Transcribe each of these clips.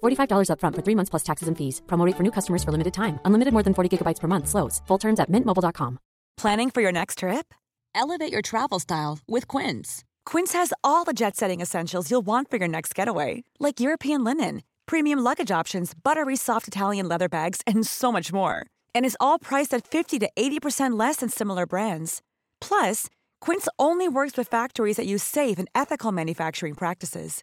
$45 upfront for three months plus taxes and fees. Promo rate for new customers for limited time. Unlimited more than 40 gigabytes per month. Slows. Full terms at mintmobile.com. Planning for your next trip? Elevate your travel style with Quince. Quince has all the jet setting essentials you'll want for your next getaway, like European linen, premium luggage options, buttery soft Italian leather bags, and so much more. And is all priced at 50 to 80% less than similar brands. Plus, Quince only works with factories that use safe and ethical manufacturing practices.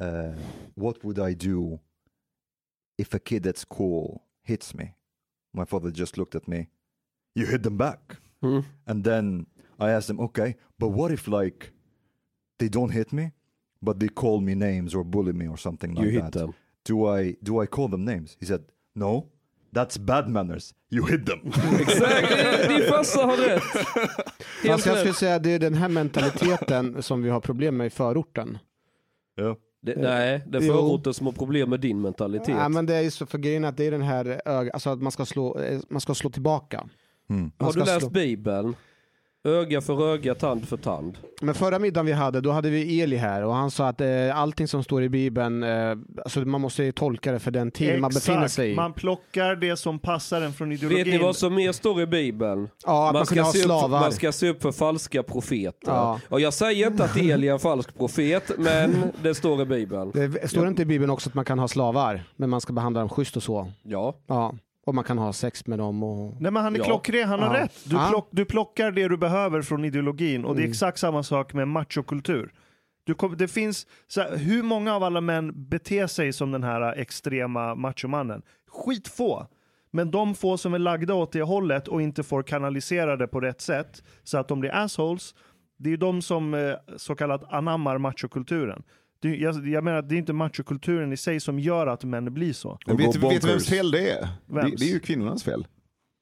uh, what would I do if a kid at school hits me? My father just looked at me. You hit them back. And then I asked him, okay, but what if like they don't hit me, but they call me names or bully me or something like You hit that? them. Do I do I call them names? He said, no, that's bad manners. You hit them. Exakt, din farsa har rätt. Fast jag skulle säga det är den här mentaliteten som vi har problem med i förorten. ja. Det, nej, det är förorten som har problem med din mentalitet. Ja, men det är ju så för grejen att det är den här alltså att man ska slå, eh, man ska slå tillbaka. Mm. Man har du läst slå- Bibeln? Öga för öga, tand för tand. Men förra middagen vi hade, då hade vi Eli här och han sa att eh, allting som står i Bibeln, eh, alltså man måste tolka det för den tid man befinner sig i. Man plockar det som passar en från ideologin. Vet ni vad som mer står i Bibeln? Ja, att man, kunde ha se upp, slavar. man ska se upp för falska profeter. Ja. Och jag säger inte att Eli är en falsk profet, men det står i Bibeln. Det står inte i Bibeln också att man kan ha slavar, men man ska behandla dem schysst och så. Ja. Ja. Och man kan ha sex med dem och... Nej men han är Ja. klockren, han har Ja. rätt. Du, Ja. plock, du plockar det du behöver från ideologin och det är Mm. exakt samma sak med machokultur. Du kom, det finns, så här, hur många av alla män beter sig som den här extrema machomannen? Skitfå. Men de få som är lagda åt det hållet och inte får kanalisera det på rätt sätt så att de blir assholes, det är de som eh, så kallat anammar machokulturen. Det, jag, jag menar, det är inte machokulturen i sig som gör att män blir så. Men vet, du vems fel det är? Det, Vems? det är ju kvinnornas fel.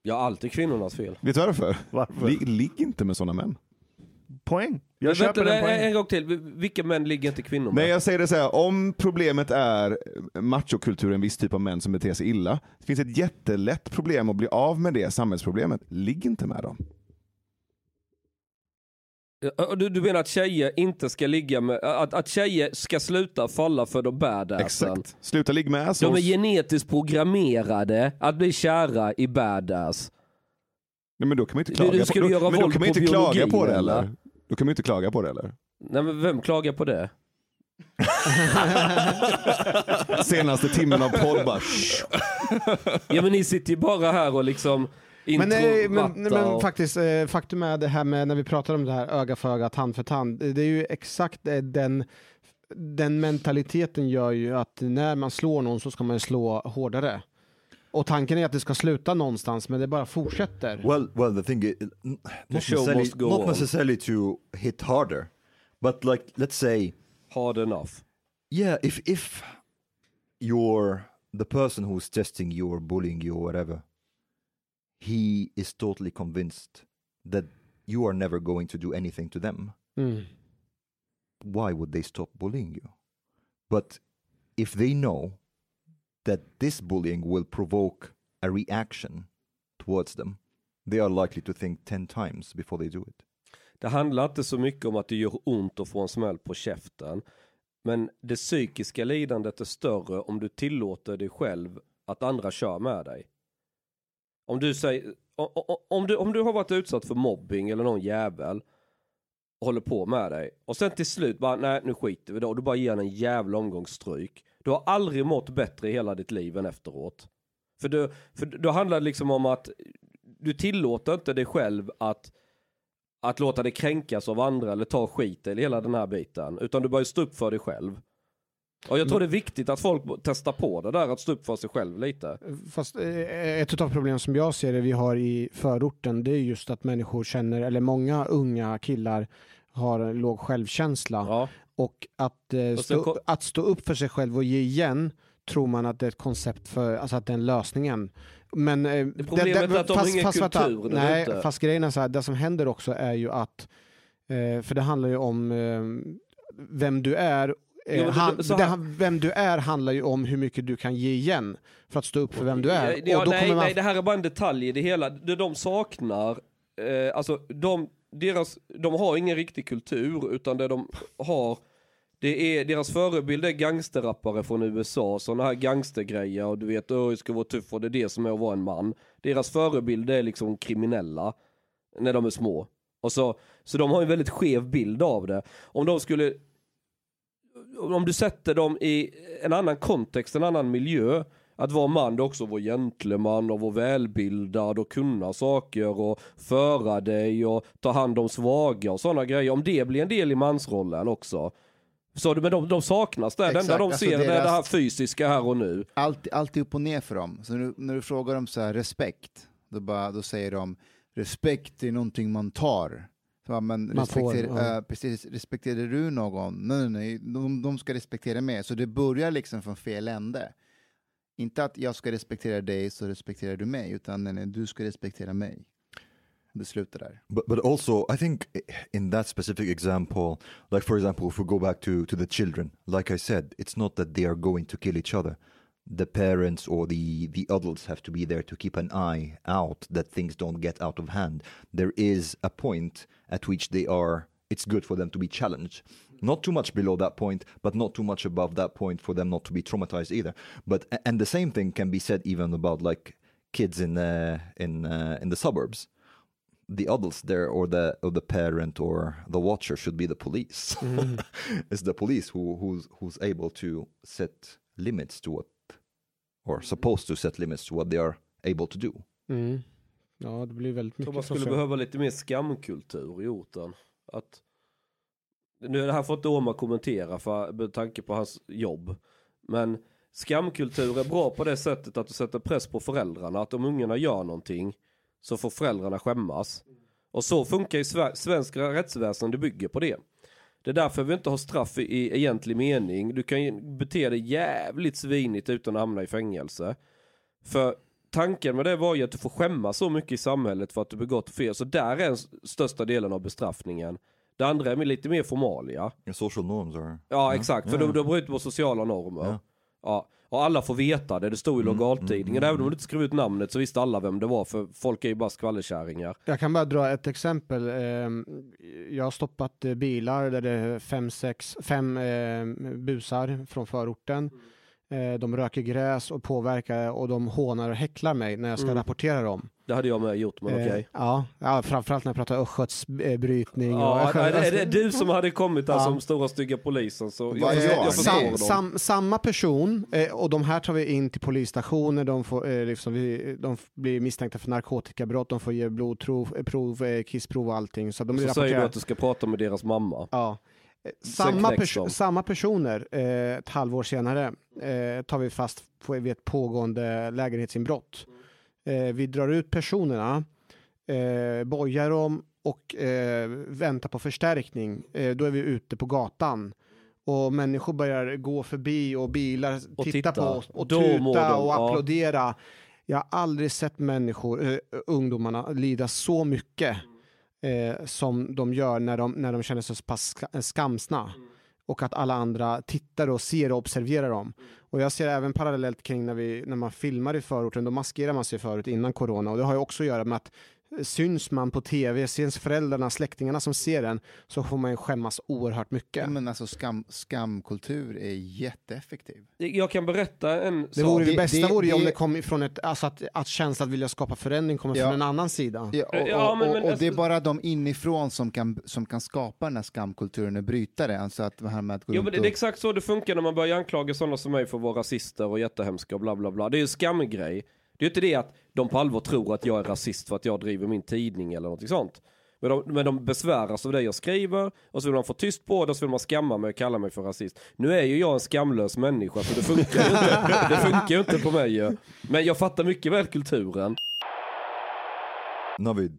Ja, alltid kvinnornas fel. Vet du varför? Varför? Ligg ligg inte med sådana män. Poäng. Jag Men köper vänta, den en, en poängen. gång till. Vilka män ligger inte kvinnor med? Nej jag säger det så här, om problemet är machokultur, en viss typ av män som beter sig illa. Det finns ett jättelätt problem att bli av med det samhällsproblemet. Ligg inte med dem. Du, du menar att tjejer inte ska ligga med, att, att tjejer ska sluta falla för de badassen? Exakt. Sluta ligga med De är genetiskt programmerade att bli kära i badass. Nej, men då kan man inte klaga, du på, du göra då, men då kan man på inte klaga på det eller? eller? Då kan man inte klaga på det eller? Nej men vem klagar på det? Senaste timmen av podd bara. Ja men ni sitter ju bara här och liksom Men, eh, men, introvatta men faktiskt, eh, faktum är det här med när vi pratar om det här öga för öga, tand för tand. Det är ju exakt eh, den, den mentaliteten gör ju att när man slår någon så ska man slå hårdare. Och tanken är att det ska sluta någonstans men det bara fortsätter. Well, well, the thing is, not necessarily, must go not on. necessarily to hit harder, but like let's say, Hard enough. yeah, if if you're the person who's testing you or bullying you or whatever, he is totally convinced that you are never going to do anything to them. Mm. Why would they stop bullying you? But if they know that this bullying will provoke a reaction towards them, they are likely to think 10 times before they do it. Det handlar inte så mycket om att det gör ont att få en smäll på käften. Men det psykiska lidandet är större om du tillåter dig själv att andra kör med dig. Om du säger, om du, om du har varit utsatt för mobbing eller någon jävel och håller på med dig och sen till slut bara nej nu skiter vi då och du bara ger en en jävla omgång stryk. Du har aldrig mått bättre i hela ditt liv än efteråt. För, du, för då handlar det liksom om att du tillåter inte dig själv att att låta dig kränkas av andra eller ta skit eller hela den här biten. Utan du börjar stå upp för dig själv. Och jag tror det är viktigt att folk testar på det där att stå upp för sig själv lite. Fast eh, ett av problemen som jag ser det vi har i förorten det är just att människor känner, eller många unga killar har låg självkänsla. Ja. Och att, eh, Och stå, ko- att stå upp för sig själv och ge igen tror man att det är ett koncept för, alltså att det är en lösningen. Men eh, det, problemet är att de har ingen vänta, kultur där nej, ute. fast grejen är så här, det som händer också är ju att, eh, för det handlar ju om eh, vem du är Jo, det- han, här- han- vem du är handlar ju om hur mycket du kan ge igen för att stå upp för vem du är. Ja, nej, man, nej, det här är bara en detalj i det hela. Det de saknar, eh, alltså de, deras, de har ingen riktig kultur utan det de har det är, deras förebild är gangsterrappare från USA, sådana här gangstergrejer och du vet, öh, jag ska vara tuff och det är det som är att vara en man. Deras förebild är liksom kriminella när de är små. Och så, så de har en väldigt skev bild av det. Om de skulle om du sätter dem i en annan kontext, en annan miljö, att vara man det är också att vara gentleman och vara välbildad och kunna saker och föra dig och ta hand om svaga och sådana grejer. Om det blir en del i mansrollen också. Så, men de, de saknas där. Det enda de alltså ser det är det här fysiska här och nu. allt, allt är upp och ner för dem. Så när du, när du frågar dem så här, respekt, då, bara, då säger de respekt är någonting man tar. Så, bara, men Man får, respekter, ja. eh, precis, respekterar du någon? Nej, nej, nej. De, de ska respektera mig. Så det börjar liksom från fel ände. Inte att jag ska respektera dig så respekterar du mig, utan nej, nej, du ska respektera mig. Det slutar där. But but also, I think in that specific example, like for example, if we go back to to the children, like I said, it's not that they are going to kill each other. The parents or the the adults have to be there to keep an eye out that things don't get out of hand. There is a point at which they are. It's good for them to be challenged. Not too much below that point, but not too much above that point for them not to be traumatized either. But and the same thing can be said even about like kids in uh, in uh, in the suburbs the adults there or the or the parent or the watcher should be the police. it's the police who who's who's able to set limits to what or supposed to set limits to what they are able to do. mm. Ja, det blir väldigt mycket. man skulle behöva lite mer skamkultur i orten. Att, nu är det här får inte Omar kommentera för, med tanke på hans jobb. Men skamkultur är bra på det sättet att du sätter press på föräldrarna. Att om ungarna gör någonting så får föräldrarna skämmas. Och så funkar ju sve- svensk rättsväsen, det bygger på det. Det är därför vi inte har straff i, egentlig mening. Du kan ju bete dig jävligt svinigt utan att hamna i fängelse. För tanken med det var ju att du får skämmas så mycket i samhället för att du begått fel. Så där är den största delen av bestraffningen. Det andra är lite mer formalia. Social norms are Ja, exakt. För ja. då, då bryter mot sociala normer. Ja. Ja. Och alla får veta det. Det stod i Mm, lokaltidningen. mm, Även om du inte skrev ut namnet så visste alla vem det var. För folk är ju bara skvallerkärringar. Jag kan bara dra ett exempel. Ehm, Jag har stoppat eh, bilar där det är fem, sex, fem eh, busar från förorten. Eh, De röker gräs och påverkar och de hånar och häcklar mig när jag ska Mm. rapportera dem. Det hade jag med gjort, men Eh, okej. Ja, ja, framförallt när jag pratar östgötsbrytning. Ja, och är, det- är det du som hade kommit där Ja. som stora stygga polisen så jag, Vad jag, jag, Sam, sam, samma person, eh, och de här tar vi in till polisstationer, de, får, eh, liksom, vi, de blir misstänkta för narkotikabrott, de får ge blodprov, eh, prov, eh, kissprov och allting. Så de blir Så säger du att du ska prata med deras mamma. Ja. Samma, de. samma personer, eh, ett halvår senare, eh, tar vi fast på, vid ett pågående lägenhetsinbrott. Eh, vi drar ut personerna, eh, bojar dem och eh, väntar på förstärkning. Eh, då är vi ute på gatan. Och människor börjar gå förbi och bilar Och titta, på oss och Då tuta och ja. applådera. Jag har aldrig sett människor, eh, ungdomarna, lida så mycket eh, som de gör när de, när de känner sig så pass ska- skamsna. Och att alla andra tittar och ser och observerar dem. Och jag ser även parallellt kring när, vi, när man filmar i förorten, då maskerar man sig förut innan corona. Och det har ju också att göra med att syns man på tv, syns föräldrarna, släktingarna som ser en, så får man ju skämmas oerhört mycket. Ja, men alltså skam, skamkultur är jätteeffektiv. Jag kan berätta en Det, sak. vore, det, det- bästa det- vore ju om det- kom ifrån ett, alltså att, att känslan att vilja skapa förändring kommer Ja. från en annan sida. Ja, och, Ja, och, men- och, men och alltså- det är bara de inifrån som kan, som kan skapa den här skamkulturen och bryta det. Alltså att det här med att gå runt men det, och... det är exakt så det funkar när man börjar anklaga sådana som mig för att vara rasister och jättehemska och bla bla bla. Det är ju en skamgrej. Det är ju inte det att de på allvar tror att jag är rasist för att jag driver min tidning eller något sånt. Men de, men de besväras av det jag skriver och så vill man få tyst på det och så vill man skamma mig och kalla mig för rasist. Nu är ju jag en skamlös människa så det funkar ju inte, det funkar ju inte på mig. Men jag fattar mycket väl kulturen. Navid,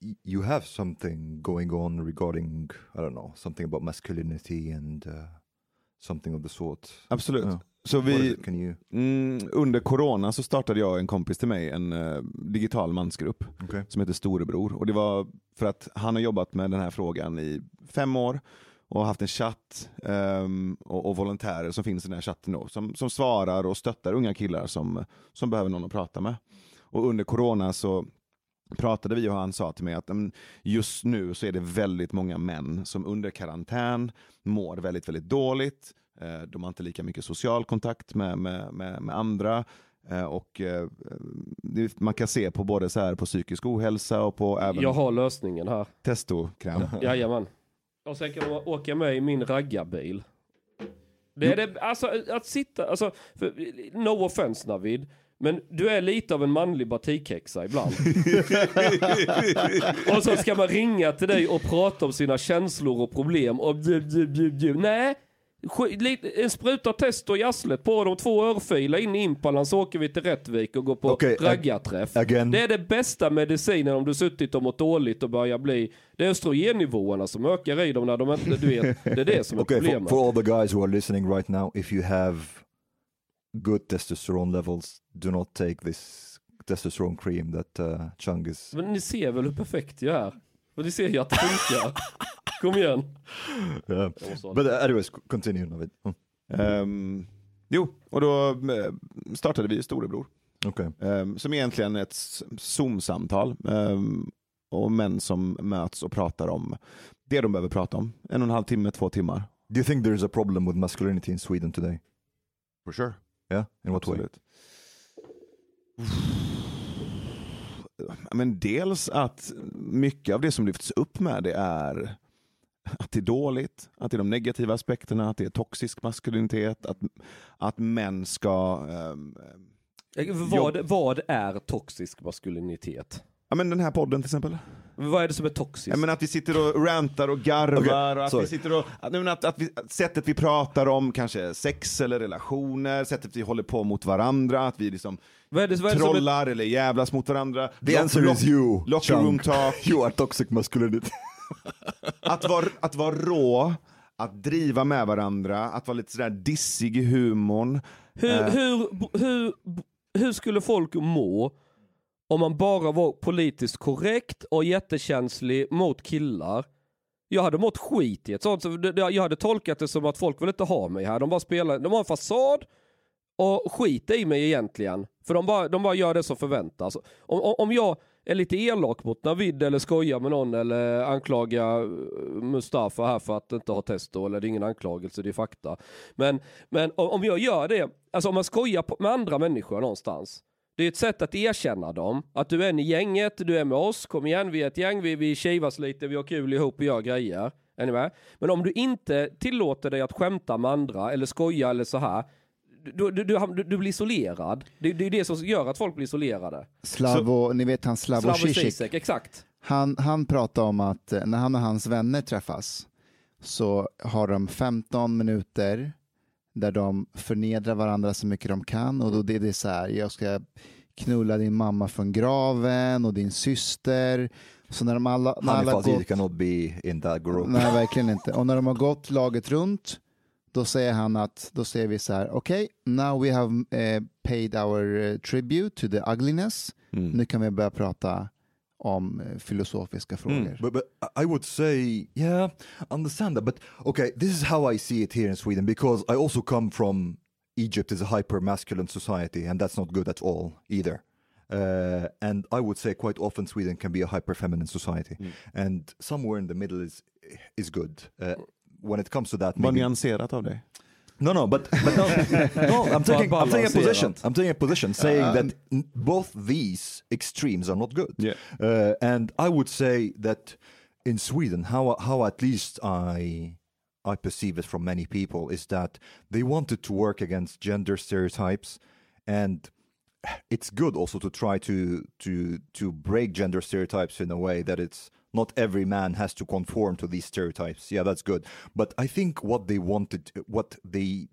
y- you have something going on regarding, I don't know, something about masculinity and uh, something of the sort. Absolut. Ja. Så vi, mm, under corona så startade jag och en kompis till mig en eh, digital mansgrupp okay. som heter Storebror. Och det var för att han har jobbat med den här frågan i fem år och haft en chatt ehm, och, och volontärer som finns i den här chatten då, som, som svarar och stöttar unga killar som, som behöver någon att prata med. Och under corona så pratade vi och han sa till mig att just nu så är det väldigt många män som under karantän mår väldigt, väldigt dåligt. Eh, De har inte lika mycket social kontakt med, med, med, med andra. Eh, Och eh, man kan se på både så här på psykisk ohälsa och på även Jag har lösningen här. testokräm. Jajamän. Och sen kan de åka med i min raggarbil. Det är det, alltså att sitta, alltså, för, no offense Navid, men du är lite av en manlig batikhäxa ibland. och så ska man ringa till dig och prata om sina känslor och problem och bju, bju, bju, bju. Nej, en spruta testo i arslet på dem, två örfilar in i Impalan så åker vi till Rättvik och går på Okej, ag- raggarträff. again. Det är det bästa medicinen om du suttit och mått dåligt och börjar bli, det är östrogennivåerna som ökar i dem när de inte, du vet, det är det som är Okay, for, problemet. for all the guys who are listening right now, if you have good testosterone levels, do not take this testosterone cream that uh, Chung is. Men ni ser väl hur perfekt jag är? Och ni ser ju att det funkar. Kom igen. Yeah. But uh, anyways, continue Navid. Mm. Ehm, jo, och då eh, startade vi Storebror. Okay. Ehm, som egentligen är ett Zoom-samtal. ehm, och män som möts och pratar om det de behöver prata om. En och en halv timme, två timmar. Do you think there is a problem with masculinity in Sweden today? For sure. In what way? Absolut. Men dels att mycket av det som lyfts upp med det är att det är dåligt, att det är de negativa aspekterna, att det är toxisk maskulinitet, att, att män ska... ehm, Vad, vad är toxisk maskulinitet? Ja, men den här podden till exempel. Vad är det som är toxiskt? Ja, men att vi sitter och rantar och garvar Okej, och att sorry. vi sitter och, att, men att, att vi, sättet vi pratar om kanske sex eller relationer, sättet vi håller på mot varandra, att vi liksom vad är det, vad är det som är, trollar eller jävlas mot varandra. The Lock- answer lock- is you, Locker room talk. You are toxic masculinity. Att vara, att vara rå, att driva med varandra, att vara lite sådär dissig i humorn. hur, Eh. hur, hur, hur skulle folk må om man bara var politiskt korrekt och jättekänslig mot killar? Jag hade mått skit i ett sånt. Jag hade tolkat det som att folk vill inte ha mig här. De bara spelar, de har en fasad och skiter i mig egentligen. För de bara, de bara gör det som förväntas. Om, om- om jag är lite elak mot Navid eller skojar med någon eller anklagar eh, Mustafa här för att inte ha testo, eller det är ingen anklagelse, det är fakta. Men, men om, jag gör det, alltså om man skojar med andra människor någonstans, det är ett sätt att erkänna dem. Att du är en i gänget, du är med oss, kom igen, vi är ett gäng, vi, vi kivas lite, vi har kul ihop och gör grejer. Är ni med? Men om du inte tillåter dig att skämta med andra eller skoja eller så här, du, du, du, du, du blir isolerad. Det, det är det som gör att folk blir isolerade. Slavo, ni vet han Slavoj Slavoj Zizek? Zizek, exakt. Han, han pratar om att eh, när han och hans vänner träffas så har de 15 minuter där de förnedrar varandra så mycket de kan och då det är det så här, jag ska knulla din mamma från graven och din syster. Så när de alla, när alla gått, cannot be in that group. nej verkligen inte. Och när de har gått laget runt då säger han att, då säger vi så här, okej, now we have eh, paid our eh, tribute to the ugliness. Mm. Nu kan vi börja prata om eh, filosofiska frågor. But, but I would say, yeah, understand that. But okay, this is how I see it here in Sweden because I also come from Egypt is a hyper masculine society and that's not good at all either. Uh, and I would say quite often Sweden can be a hyper feminine society, Mm. and somewhere in the middle is is good. Uh, when it comes to that, Vad maybe- nyanserat av dig. No, no, but but no, no. I'm taking I'm taking a position. I'm taking a position saying that both these extremes are not good. Yeah. Uh, and I would say that in Sweden, how how at least I I perceive it from many people is that they wanted to work against gender stereotypes, and it's good also to try to to to break gender stereotypes in a way that it's not every man has to conform to these stereotypes. Yeah, that's good. But I think what they wanted, what they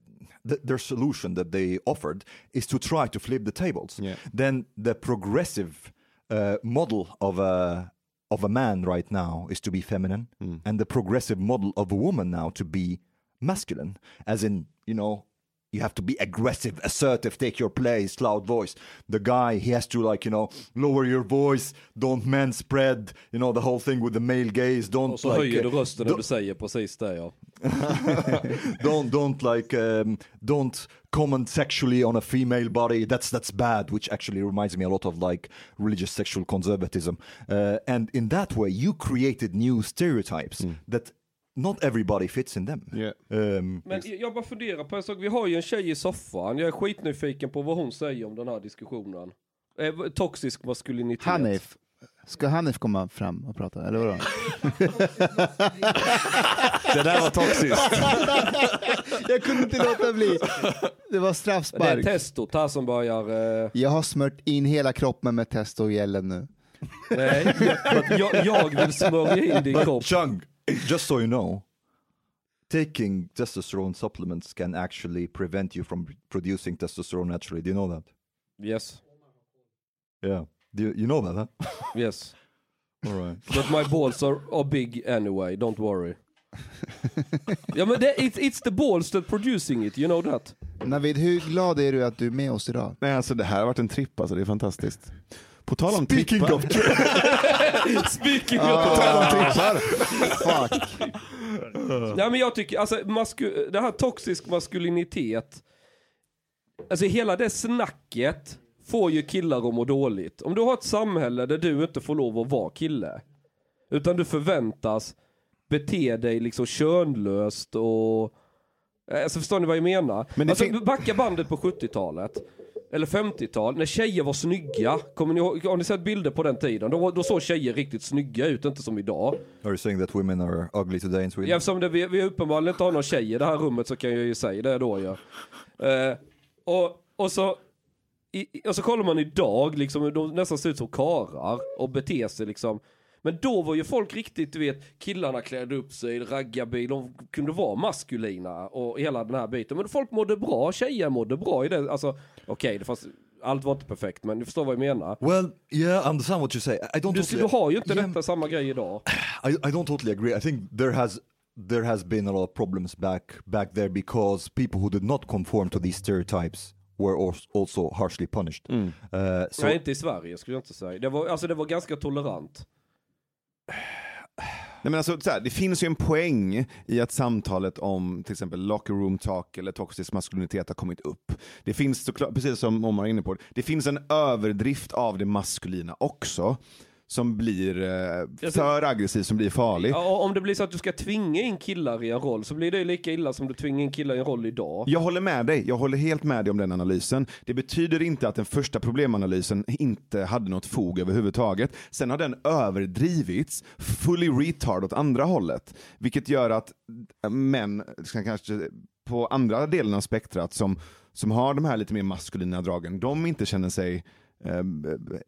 th- their solution that they offered is to try to flip the tables. Yeah. Then the progressive uh, model of a of a man right now is to be feminine, and the progressive model of a woman now to be masculine, as in you know. You have to be aggressive, assertive, take your place, loud voice. The guy, he has to like, you know, lower your voice, don't man spread, you know, the whole thing with the male gaze, don't Och så like, höjer du uh, rösten när don't- du säger precis det ja. don't don't like um, don't comment sexually on a female body that's that's bad which actually reminds me a lot of like religious sexual conservatism uh, and in that way you created new stereotypes that not everybody fits in them Yeah. um, Men jag bara funderar på en sak, vi har ju en tjej i soffan, jag är skitnyfiken på vad hon säger om den här diskussionen. Eh, toxisk maskulinitet. Hanif, ska Hanif komma fram och prata, eller vadå? Det där var toxiskt. Jag kunde inte låta bli. Det var Det är straffspark. testot här som börjar... Eh, Jag har smört in hela kroppen med testo och gällen nu. nej, jag, jag vill smörja in din kropp. Chung, just so you know taking testosterone supplements can actually prevent you from producing testosterone naturally do you know that Yes, yeah do you, you know that huh yes. all right But my balls are, are big anyway, don't worry. ja men det, it's, it's the balls that producing it, you know that? Navid, hur glad är du att du är med oss idag? Nej, alltså det här har varit en tripp alltså, det är fantastiskt. På tal om Speaking trippar. of Speaking På of... tal om trippar. Fuck. Nej men jag tycker, alltså masku- det här toxisk maskulinitet, alltså hela det snacket får ju killar att må dåligt. Om du har ett samhälle där du inte får lov att vara kille, utan du förväntas bete dig liksom könlöst och Alltså förstår ni vad jag menar? Men alltså, fin- backa bandet på 70-talet. Eller 50-tal, när tjejer var snygga. Kommer ni ihåg, har ni sett bilder på den tiden? Då, då såg tjejer riktigt snygga ut, inte som idag. are you saying that women are ugly today in Sweden Ja, eftersom det, vi, vi uppenbarligen inte har någon tjej i det här rummet så kan jag ju säga det då ja. Eh, och, och, så, i, och så kollar man idag, liksom, de nästan ser ut som karar och beter sig liksom. Men då var ju folk riktigt, du vet, killarna klädde upp sig, raggarbil, de kunde vara maskulina och hela den här biten. Men folk mådde bra, tjejer mådde bra i det. Alltså, okej, det fanns, allt var inte perfekt, men du förstår vad jag menar. Well, yeah, I understand what you say. I don't. Du, totally, du har ju inte Yeah, detta samma grej idag. I, I don't totally agree. I think there has there has been a lot of problems back back there because people who did not conform to these stereotypes were als- also harshly punished. Uh, so Nej, inte i Sverige skulle jag inte säga. Det var, alltså, det var ganska tolerant. Nej, men alltså, så här, det finns ju en poäng i att samtalet om till exempel locker room talk eller toxisk maskulinitet har kommit upp. Det finns såklart, precis som Omar är inne på, det finns en överdrift av det maskulina också som blir eh, för aggressiv, som blir farlig. Ja, om det blir så att du ska tvinga in killar i en roll så blir det ju lika illa som du tvingar in killar i en roll idag. Jag håller med dig, jag håller helt med dig om den analysen. Det betyder inte att den första problemanalysen inte hade något fog överhuvudtaget. Sen har den överdrivits, fully retard åt andra hållet. Vilket gör att män, kanske på andra delen av spektrat som, som har de här lite mer maskulina dragen, de inte känner sig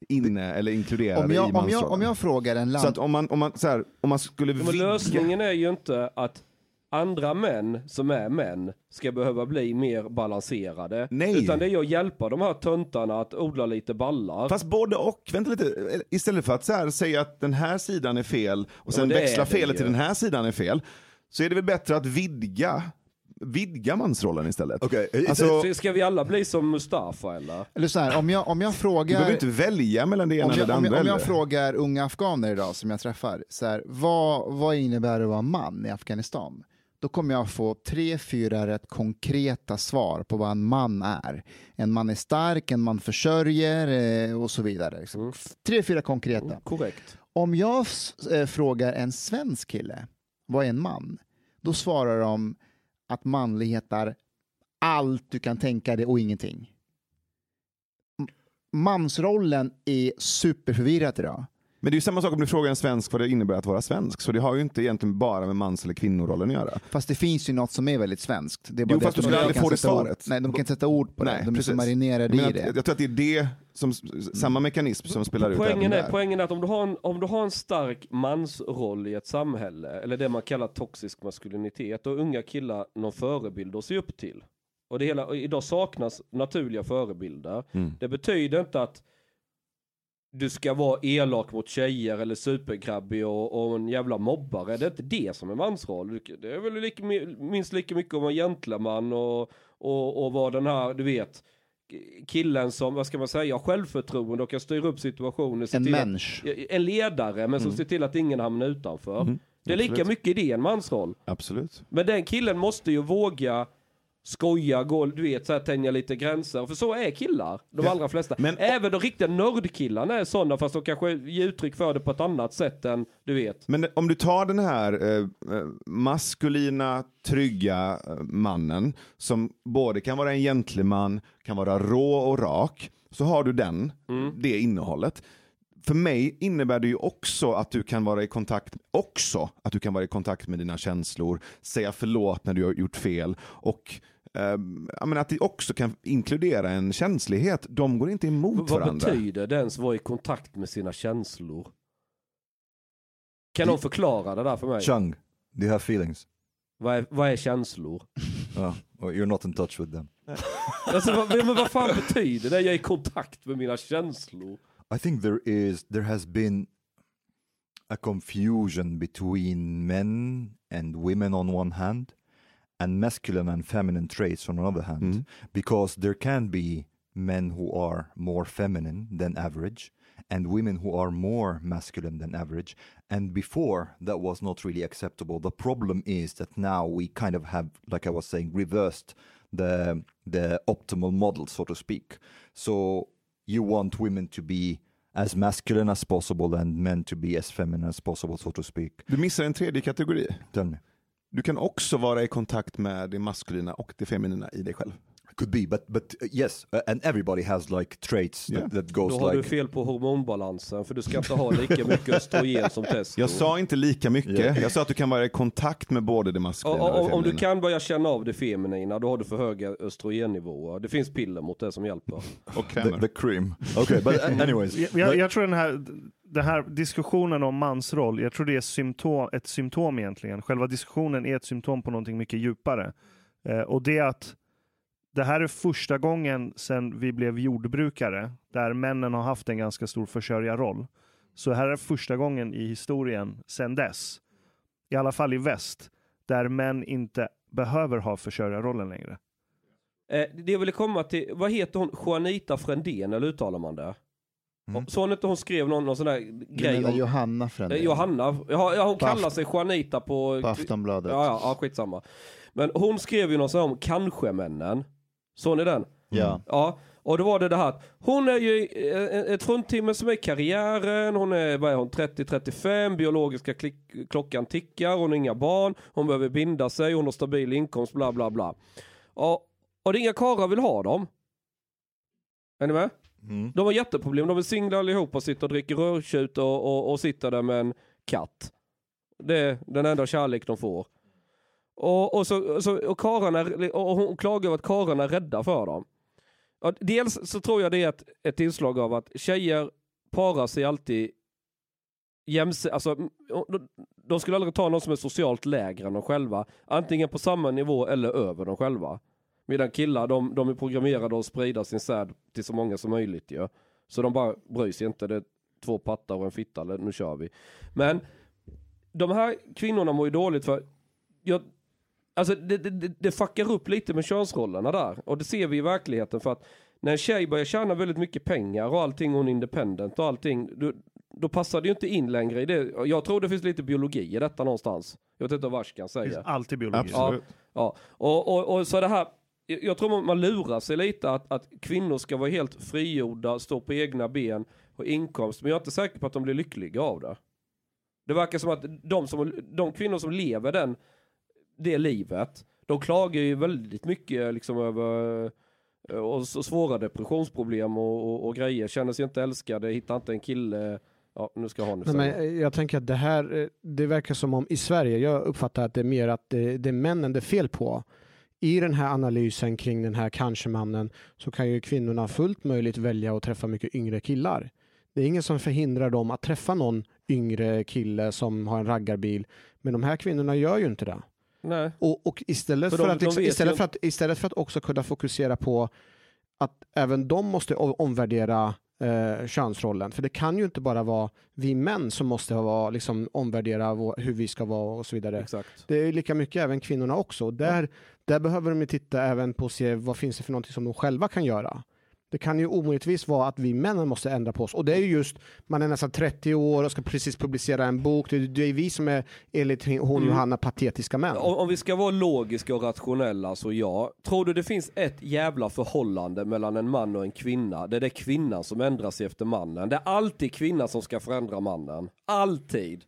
inne eller inkluderade Om i jag, om, jag, mansrollen. om jag frågar en Så land... att om man, om man, så här, om man skulle Men vidga- lösningen är ju inte att andra män som är män ska behöva bli mer balanserade. Nej. Utan det är att hjälpa de här töntarna att odla lite ballar. Fast både och, vänta lite. Istället för att så här säga att den här sidan är fel och sen är växla felet till den här sidan är fel, så är det väl bättre att vidga, vidga mansrollen istället. Okay, it's- Alltså, Så ska vi alla bli som Mustafa eller? Eller så här, om jag, om jag du frågar... behöver inte välja mellan det ena om eller jag, det om, andra. jag, om jag frågar unga afghaner idag som jag träffar, så här, vad, vad innebär det att vara man i Afghanistan? då kommer jag få tre, fyra rätt konkreta svar på vad en man är. En man är stark, en man försörjer eh, och så vidare. Mm. Tre, fyra konkreta. Korrekt. Om jag eh, frågar en svensk kille, vad är en man? Då svarar de att manlighet är allt du kan tänka dig och ingenting. Mansrollen är superförvirrad idag. Men det är ju samma sak om du frågar en svensk vad det innebär att vara svensk. Så det har ju inte egentligen bara med mans eller kvinnorollen att göra. Fast det finns ju något som är väldigt svenskt. Det är bara Jo, det fast du skulle aldrig få det svaret. Nej, de kan inte sätta ord på det. De är så marinerade Men i det. Jag tror att det är det som, samma mekanism som spelar ut Poängen även är, där. poängen är att om du, har en, om du har en stark mansroll i ett samhälle, eller det man kallar toxisk maskulinitet, då har unga killar någon förebild att se upp till. Och det hela, idag saknas naturliga förebilder. Mm. Det betyder inte att du ska vara elak mot tjejer eller supergrabbig och, och en jävla mobbare. Det är inte det som är mansroll. Det är väl lika, minst lika mycket om att vara gentleman och, och, och vara den här, du vet, killen som, vad ska man säga, har självförtroende och kan styra upp situationer. En människa. en ledare, men som ser till att ingen hamnar utanför. Mm, Det är lika absolut. mycket det en mansroll. Absolut. Men den killen måste ju våga skoja, gå, du vet, så här, tänja lite gränser. För så är killar, de allra flesta. Men- Även de riktiga nördkillarna är sådana, fast de kanske ger uttryck för det på ett annat sätt än, du vet. Men om du tar den här eh, eh, maskulina, trygga eh, mannen som både kan vara en gentleman, kan vara rå och rak, så har du den, det innehållet. För mig innebär det ju också att du kan vara i kontakt, också att du kan vara i kontakt med dina känslor, säga förlåt när du har gjort fel och eh, att det också kan inkludera en känslighet. De går inte emot Vad varandra. betyder det ens vara i kontakt med sina känslor? Kan någon förklara det där för mig? Chung, do you have feelings? Vad är, vad är känslor? Oh, well, you're not in touch with them. Alltså, vad, men vad fan betyder det? Jag är i kontakt med mina känslor. I think there is there has been a confusion between men and women on one hand and masculine and feminine traits on another hand Mm. because there can be men who are more feminine than average and women who are more masculine than average. And before that was not really acceptable. The problem is that now we kind of have like i was saying reversed the the optimal model so to speak. So you want women to be as masculine as possible and men to be as feminine as possible so to speak. Du missar en tredje kategori. tell me Du kan också vara i kontakt med det maskulina och det feminina i dig själv. could be but but uh, yes uh, and everybody has like traits Yeah. that, that goes Då har like du fel på hormonbalansen, för du ska inte ha lika mycket östrogen som testo. Jag sa inte lika mycket. Ja. Jag sa att du kan vara i kontakt med både det Och, maskulina och, och, det om du feminina. kan börja känna av det feminina, då har du för höga östrogennivåer. Det finns piller mot det som hjälper. Och the, the cream okay but uh, anyways Jag, jag, jag tror den här, den här diskussionen om mansroll, jag tror det är symptom, ett symptom egentligen. Själva diskussionen är ett symptom på någonting mycket djupare. Eh, och det är att det här är första gången sedan vi blev jordbrukare där männen har haft en ganska stor försörjarroll. Så här är första gången i historien sedan dess, i alla fall i väst, där män inte behöver ha försörjarrollen längre. Eh, det jag ville komma till, vad heter hon? Juanita Frändén, eller uttalar man det? Mm. Så hon inte hon skrev någon, någon sån där Du grej menar om... Johanna Frändén? Eh, Johanna, ja, ja hon På kallar sig Juanita på... På Aftonbladet. Ja, ja, ja, skitsamma. Men hon skrev ju någon sån här om kanske-männen. Såg ni den? Ja. Ja, och då var det det här att hon är ju eh, ett fruntimmer som är i karriären, hon är, vad är hon, 30-35, biologiska klick, klockan tickar, hon har inga barn, hon behöver binda sig, hon har stabil inkomst, bla bla bla. Och, och det är inga karlar vill ha dem. Är ni med? Mm. De har jätteproblem, de är singlar allihopa, sitter och dricker rödtjut och, och, och sitter där med en katt. Det är den enda kärlek de får. Och, och, så, så, och, karlarna, och hon klagar över att karlarna är rädda för dem. Och dels så tror jag det är ett, ett inslag av att tjejer parar sig alltid jämse, alltså, de, de skulle aldrig ta någon som är socialt lägre än de själva. Antingen på samma nivå eller över dem själva. Medan killar, de, de är programmerade att sprida sin säd till så många som möjligt ju. Så de bara bryr sig inte. Det är två pattar och en fitta, eller nu kör vi. Men de här kvinnorna mår ju dåligt för, jag, alltså det, det, det, det fuckar upp lite med könsrollerna där. Och det ser vi i verkligheten för att när en tjej börjar tjäna väldigt mycket pengar och allting, hon är independent och allting. Du, då passar det ju inte in längre i det. Jag tror det finns lite biologi i detta någonstans. Jag vet inte vad Ashkan Det säger. finns alltid biologi. Absolut. Ja, och, och, och så det här, jag tror man- man lurar sig lite att, att kvinnor ska vara helt frigjorda, stå på egna ben och inkomst, men jag är inte säker på att de blir lyckliga av det. Det verkar som att de, som, de kvinnor som lever den, det livet, de klagar ju väldigt mycket liksom över eh, och svåra depressionsproblem och, och, och grejer, känner sig inte älskade, hittar inte en kille, ja nu ska jag ha nu. Nej, men jag tänker att det här, eh, det verkar som om i Sverige, jag uppfattar att det är mer att det, det är männen det är fel på. I den här analysen kring den här kanske-mannen så kan ju kvinnorna fullt möjligt välja att träffa mycket yngre killar. Det är ingen som förhindrar dem att träffa någon yngre kille som har en raggarbil. Men de här kvinnorna gör ju inte det. Nej. Och, och istället, För för de- att, de istället, för att, istället för att också kunna fokusera på att även de måste omvärdera eh, könsrollen. För det kan ju inte bara vara vi män som måste vara, liksom, omvärdera vår, hur vi ska vara och så vidare. Exakt. Det är lika mycket även kvinnorna också. Där, där behöver de ju titta även på se vad finns det för någonting som de själva kan göra. Det kan ju omöjligtvis vara att vi männen måste ändra på oss. Och det är ju just, man är nästan 30 år och ska precis publicera en bok. Det, det är vi som är, enligt hon Mm. Johanna, patetiska män. Om, om vi ska vara logiska och rationella så ja. Tror du det finns ett jävla förhållande mellan en man och en kvinna? Det är det kvinnan som ändrar sig efter mannen. Det är alltid kvinnan som ska förändra mannen. Alltid.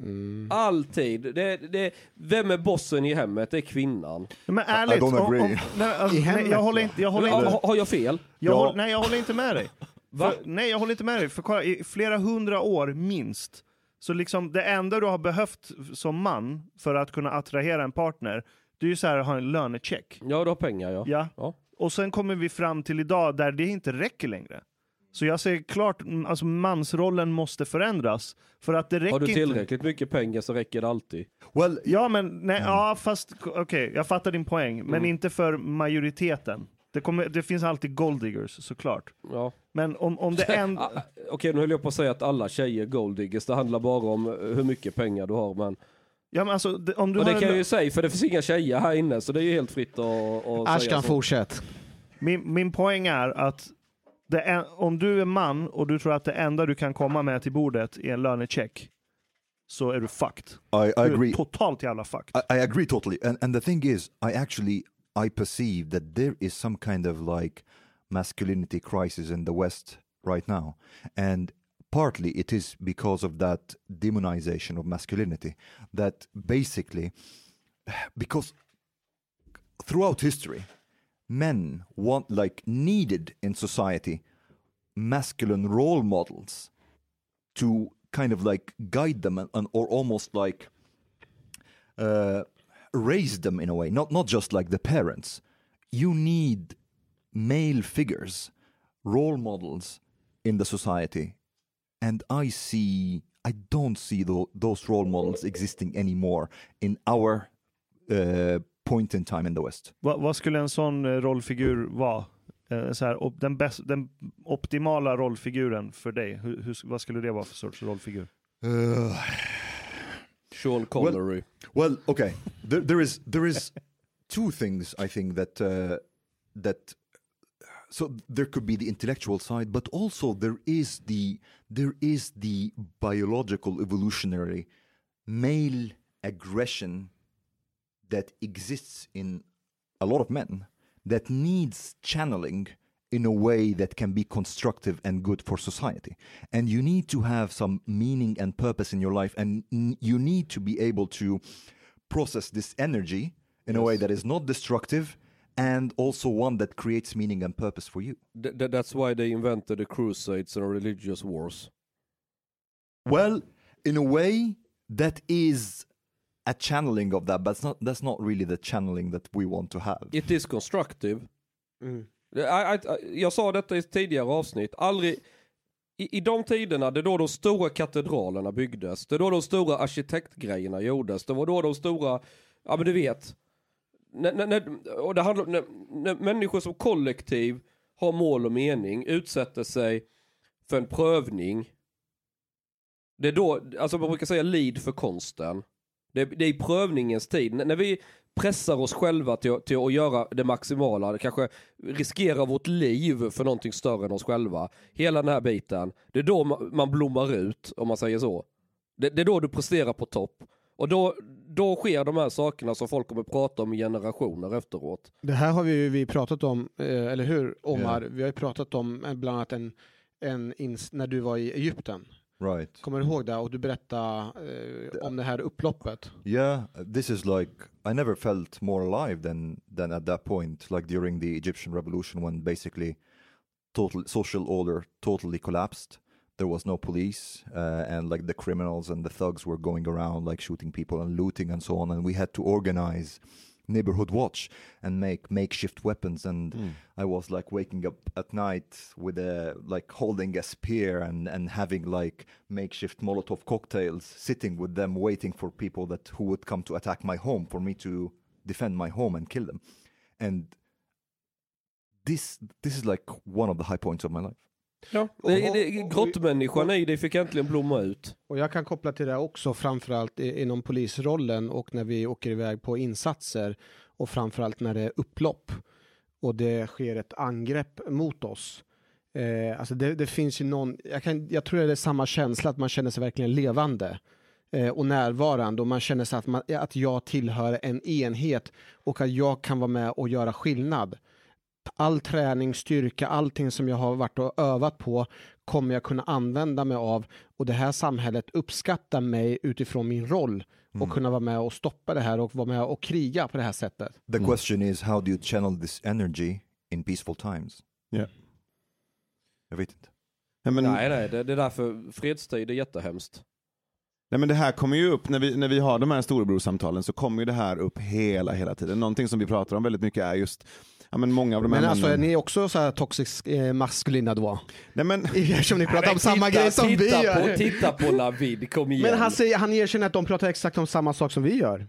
Mm. Alltid. Det, det, vem är bossen i hemmet? Det är kvinnan. Men ärligt, I don't om- agree. Om, nej, alltså, I nej, hemmet, jag håller inte, jag håller Har, inte, har, har jag fel? jag Ja. håller, nej, jag håller inte med dig. För, nej, jag håller inte med dig. För kolla, i flera hundra år minst, så liksom det enda du har behövt som man för att kunna attrahera en partner, det är ju så här att ha en lönecheck. Ja, du har pengar ja. Ja. Ja. Och sen kommer vi fram till idag där det inte räcker längre. Så jag säger klart, mm, alltså mansrollen måste förändras. För att det räcker Har du inte. tillräckligt mycket pengar så räcker det alltid. Well, Ja, men nej, ja, fast okej, jag fattar din poäng. Men Mm. inte för majoriteten. Det, kommer, det finns alltid golddiggers såklart. Ja. Men om, om det en... Ah, Okej, nu höll jag på att säga att alla tjejer är golddiggers. Det handlar bara om eh, hur mycket pengar du har. Men... Ja, men alltså, det, om du Och det kan en, jag ju säga, för det finns inga tjejer här inne. Så det är ju helt fritt att, att säga Ashkan, så. fortsätt. min, min poäng är att är, om du är man och du tror att det enda du kan komma med till bordet är en lönecheck, så är du fucked. I, I Du agree. totalt jävla fucked. I, I agree totally. And and the thing is, I actually I perceive that there is some kind of like masculinity crisis in the West right now, and partly it is because of that demonization of masculinity. That basically, because throughout history, men want like needed in society masculine role models to kind of like guide them and, and or almost like uh, raise them in a way, not not just like the parents. You need male figures, role models in the society, and I see I don't see tho- those role models existing anymore in our uh, point in time in the West. Vad, vad skulle en sån eh, rollfigur vara? Eh, Så här, den, bäst, den optimala rollfiguren för dig, hur, hur, vad skulle det vara för sorts rollfigur? Uh, Sean Connery. Well, okay. There, there is there is two things I think that uh, that so there could be the intellectual side, but also there is the there is the biological evolutionary male aggression that exists in a lot of men that needs channeling in a way that can be constructive and good for society. And you need to have some meaning and purpose in your life, and you need to be able to process this energy in a way that is not destructive and also one that creates meaning and purpose for you. Th- th- that's why they invented the crusades and religious wars. Well, in a way, that is a channeling of that, but it's not, that's not really the channeling that we want to have. It is constructive. I, I, I, jag sa detta i tidigare avsnitt. Aldrig, i, I de tiderna, det är då de stora katedralerna byggdes. Det är då de stora arkitektgrejerna gjordes. Det var då de stora, ja men du vet. När, när, när, och det handlar när, när människor som kollektiv har mål och mening, utsätter sig för en prövning. Det är då, alltså man brukar säga lead för konsten. Det, det är i prövningens tid. N- när vi pressar oss själva till, till att göra det maximala, det kanske riskerar vårt liv för någonting större än oss själva. Hela den här biten, det är då ma- man blommar ut, om man säger så. Det, det är då du presterar på topp. Och då, då sker de här sakerna som folk kommer prata om i generationer efteråt. Det här har vi vi pratat om, eh, eller hur Omar? Ja. Vi har ju pratat om eh, bland annat en, en när du var i Egypten. Right. Kommer du ihåg det? Och du berättade eh, om det här upploppet. Yeah, this is like I never felt more alive than than at that point, like during the Egyptian revolution when basically total social order totally collapsed. There was no police, uh, and like the criminals and the thugs were going around like shooting people and looting and so on, and we had to organize neighborhood watch and make makeshift weapons. And hmm. i was like waking up at night with a like holding a spear and and having like makeshift molotov cocktails sitting with them waiting for people that who would come to attack my home for me to defend my home and kill them. And this this is like one of the high points of my life Ja. Grottmänniskan i dig fick äntligen blomma ut. Och jag kan koppla till det också, framförallt inom polisrollen och när vi åker iväg på insatser och framförallt när det är upplopp och det sker ett angrepp mot oss. Eh, alltså det, det finns ju någon, jag, kan, jag tror det är samma känsla att man känner sig verkligen levande eh, och närvarande och man känner sig att, man, att jag tillhör en enhet och att jag kan vara med och göra skillnad. All träning, styrka, allting som jag har varit och övat på kommer jag kunna använda mig av och det här samhället uppskattar mig utifrån min roll och kunna vara med och stoppa det här och vara med och kriga på det här sättet. the question is how do you channel this energy in peaceful times Ja. jag vet inte Ja, men, Nej, nej, det, det är därför fredstid är jättehemskt. Nej, men det här kommer ju upp, när vi, när vi har de här storebrorsamtalen så kommer ju det här upp hela, hela tiden. Någonting som vi pratar om väldigt mycket är just, ja men många av de här Men alltså är männen... ni också så här toxisk eh, maskulina då? Nej men, Eftersom ni pratar Nej, om samma titta, grej som vi på, gör. Titta på Navid, kom igen. Men han, säger, han erkänner att de pratar exakt om samma sak som vi gör.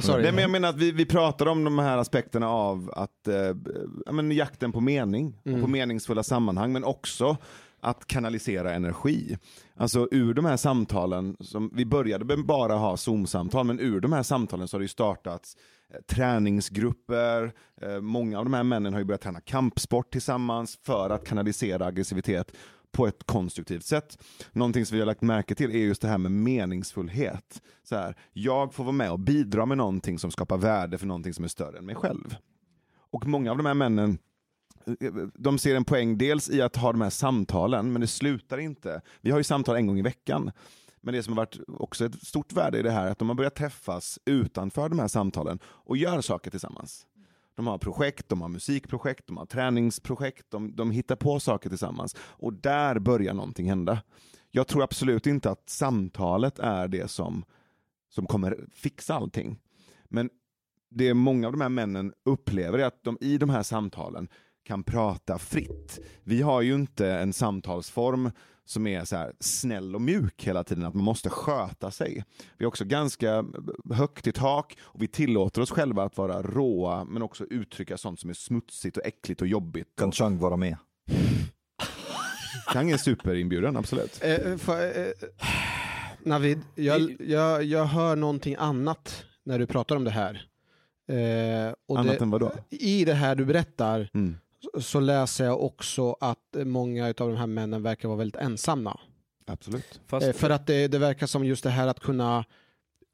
sorry. nej, men jag menar att vi, vi pratar om de här aspekterna av att, eh, men jakten på mening, och på meningsfulla sammanhang, men också att kanalisera energi. Alltså ur de här samtalen, som vi började med bara ha Zoom-samtal, men ur de här samtalen så har det ju startats eh, träningsgrupper, eh, många av de här männen har ju börjat träna kampsport tillsammans för att kanalisera aggressivitet på ett konstruktivt sätt. Någonting som vi har lagt märke till är just det här med meningsfullhet. Så här, jag får vara med och bidra med någonting som skapar värde för någonting som är större än mig själv. Och många av de här männen de ser en poäng dels i att ha de här samtalen, men det slutar inte. Vi har ju samtal en gång i veckan. Men det som har varit också ett stort värde i det här är att de har börjat träffas utanför de här samtalen och gör saker tillsammans. De har projekt, de har musikprojekt, de har träningsprojekt, de, de hittar på saker tillsammans. Och där börjar någonting hända. Jag tror absolut inte att samtalet är det som, som kommer fixa allting. Men det många av de här männen upplever är att de i de här samtalen kan prata fritt. Vi har ju inte en samtalsform som är så här snäll och mjuk hela tiden, att man måste sköta sig. Vi har också ganska högt i tak och vi tillåter oss själva att vara råa men också uttrycka sånt som är smutsigt och äckligt och jobbigt. kan Chang vara med Kang är superinbjuden, absolut. Eh, för, eh, Navid, jag, jag, jag hör någonting annat när du pratar om det här. Eh, och Annat det, än vad då? I det här du berättar Mm. Så- läser jag också att eh, många av de här männen verkar vara väldigt ensamma. Absolut. Fast, Eh, för att det, det verkar som just det här att kunna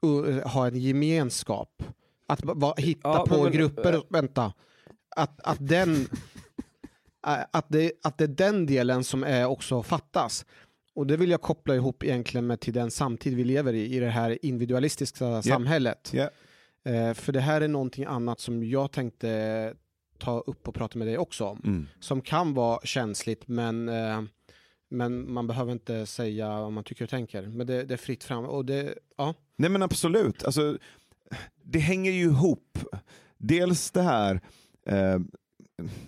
uh, ha en gemenskap. Att va, hitta Ja, på men- men- grupper, vänta. Att, att, den, äh, att, det, att det är den delen som är också fattas. Och det vill jag koppla ihop egentligen med till den samtid vi lever i, i det här individualistiska samhället. Ja. Eh, för det här är någonting annat som jag tänkte ta upp och prata med dig också om. Mm. Som kan vara känsligt men, eh, men man behöver inte säga vad man tycker och tänker. Men det, det är fritt fram. Och det, ja. Nej men absolut, alltså, det hänger ju ihop. Dels det här, eh,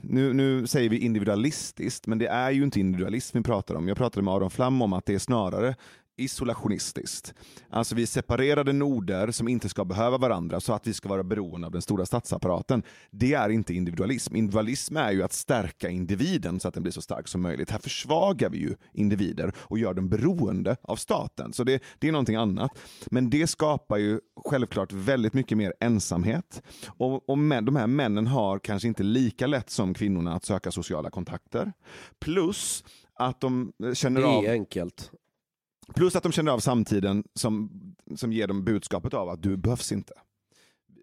nu, nu säger vi individualistiskt, men det är ju inte individualism vi pratar om. Jag pratade med Aron Flam om att det är snarare isolationistiskt. Alltså vi är separerade noder som inte ska behöva varandra så att vi ska vara beroende av den stora statsapparaten. Det är inte individualism. Individualism är ju att stärka individen så att den blir så stark som möjligt. Här försvagar vi ju individer och gör dem beroende av staten. Så det, det är någonting annat. Men det skapar ju självklart väldigt mycket mer ensamhet. Och, och män, de här männen har kanske inte lika lätt som kvinnorna att söka sociala kontakter. Plus att de känner Det av är enkelt. Plus att de känner av samtiden som, som ger dem budskapet av att du behövs inte.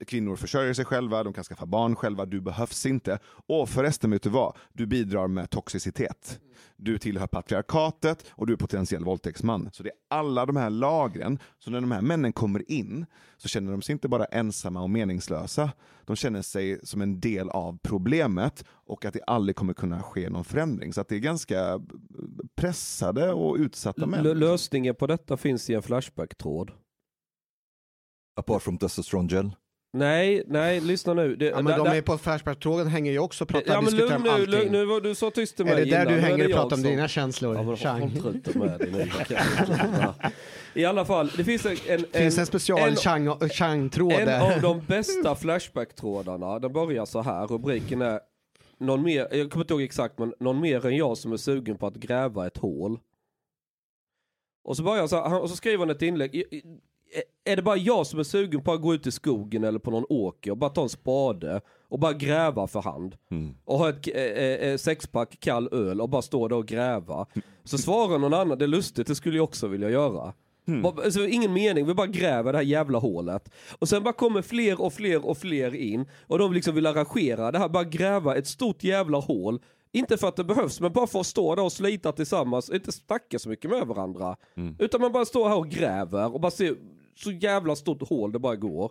Kvinnor försörjer sig själva, de kan skaffa barn själva, du behövs inte. Och förresten, vet du vad? Du bidrar med toxicitet. Du tillhör patriarkatet och du är potentiell våldtäktsman. Så det är alla de här lagren. Så när de här männen kommer in så känner de sig inte bara ensamma och meningslösa. De känner sig som en del av problemet och att det aldrig kommer kunna ske någon förändring. Så att det är ganska pressade och utsatta män. L- lösningen på detta finns i en Flashback-tråd. Apart from testosterone gel. Nej, nej, lyssna nu. Det, Ja, men där- de är på Flashback-tråden hänger ju också och pratar Ja men diskuterar lugn om nu, allting. lugn, nu var du så tyst till mig är det där innan. du hänger och pratar om som- dina känslor? Ja, men Chang? håll med dig. I alla fall, det finns en... en, finns en special en- Chang- Chang-tråd En av de bästa Flashback-trådarna, den börjar så här, rubriken är någon mer, jag kommer inte ihåg exakt, men någon mer än jag som är sugen på att gräva ett hål. Och så börjar så han- och så skriver han ett inlägg. Är det bara jag som är sugen på att gå ut i skogen eller på någon åker och bara ta en spade och bara gräva för hand? Mm. Och ha ett eh, eh, sexpack kall öl och bara stå där och gräva. Så svarar någon annan, det är lustigt, det skulle jag också vilja göra. Bara- Alltså, ingen mening, vi bara gräver det här jävla hålet. Och sen bara kommer fler och fler och fler in och de liksom vill arrangera det här, bara gräva ett stort jävla hål. Inte för att det behövs, men bara för att stå där och slita tillsammans, inte snacka så mycket med varandra. Utan man bara står här och gräver och bara ser så jävla stort hål det bara går.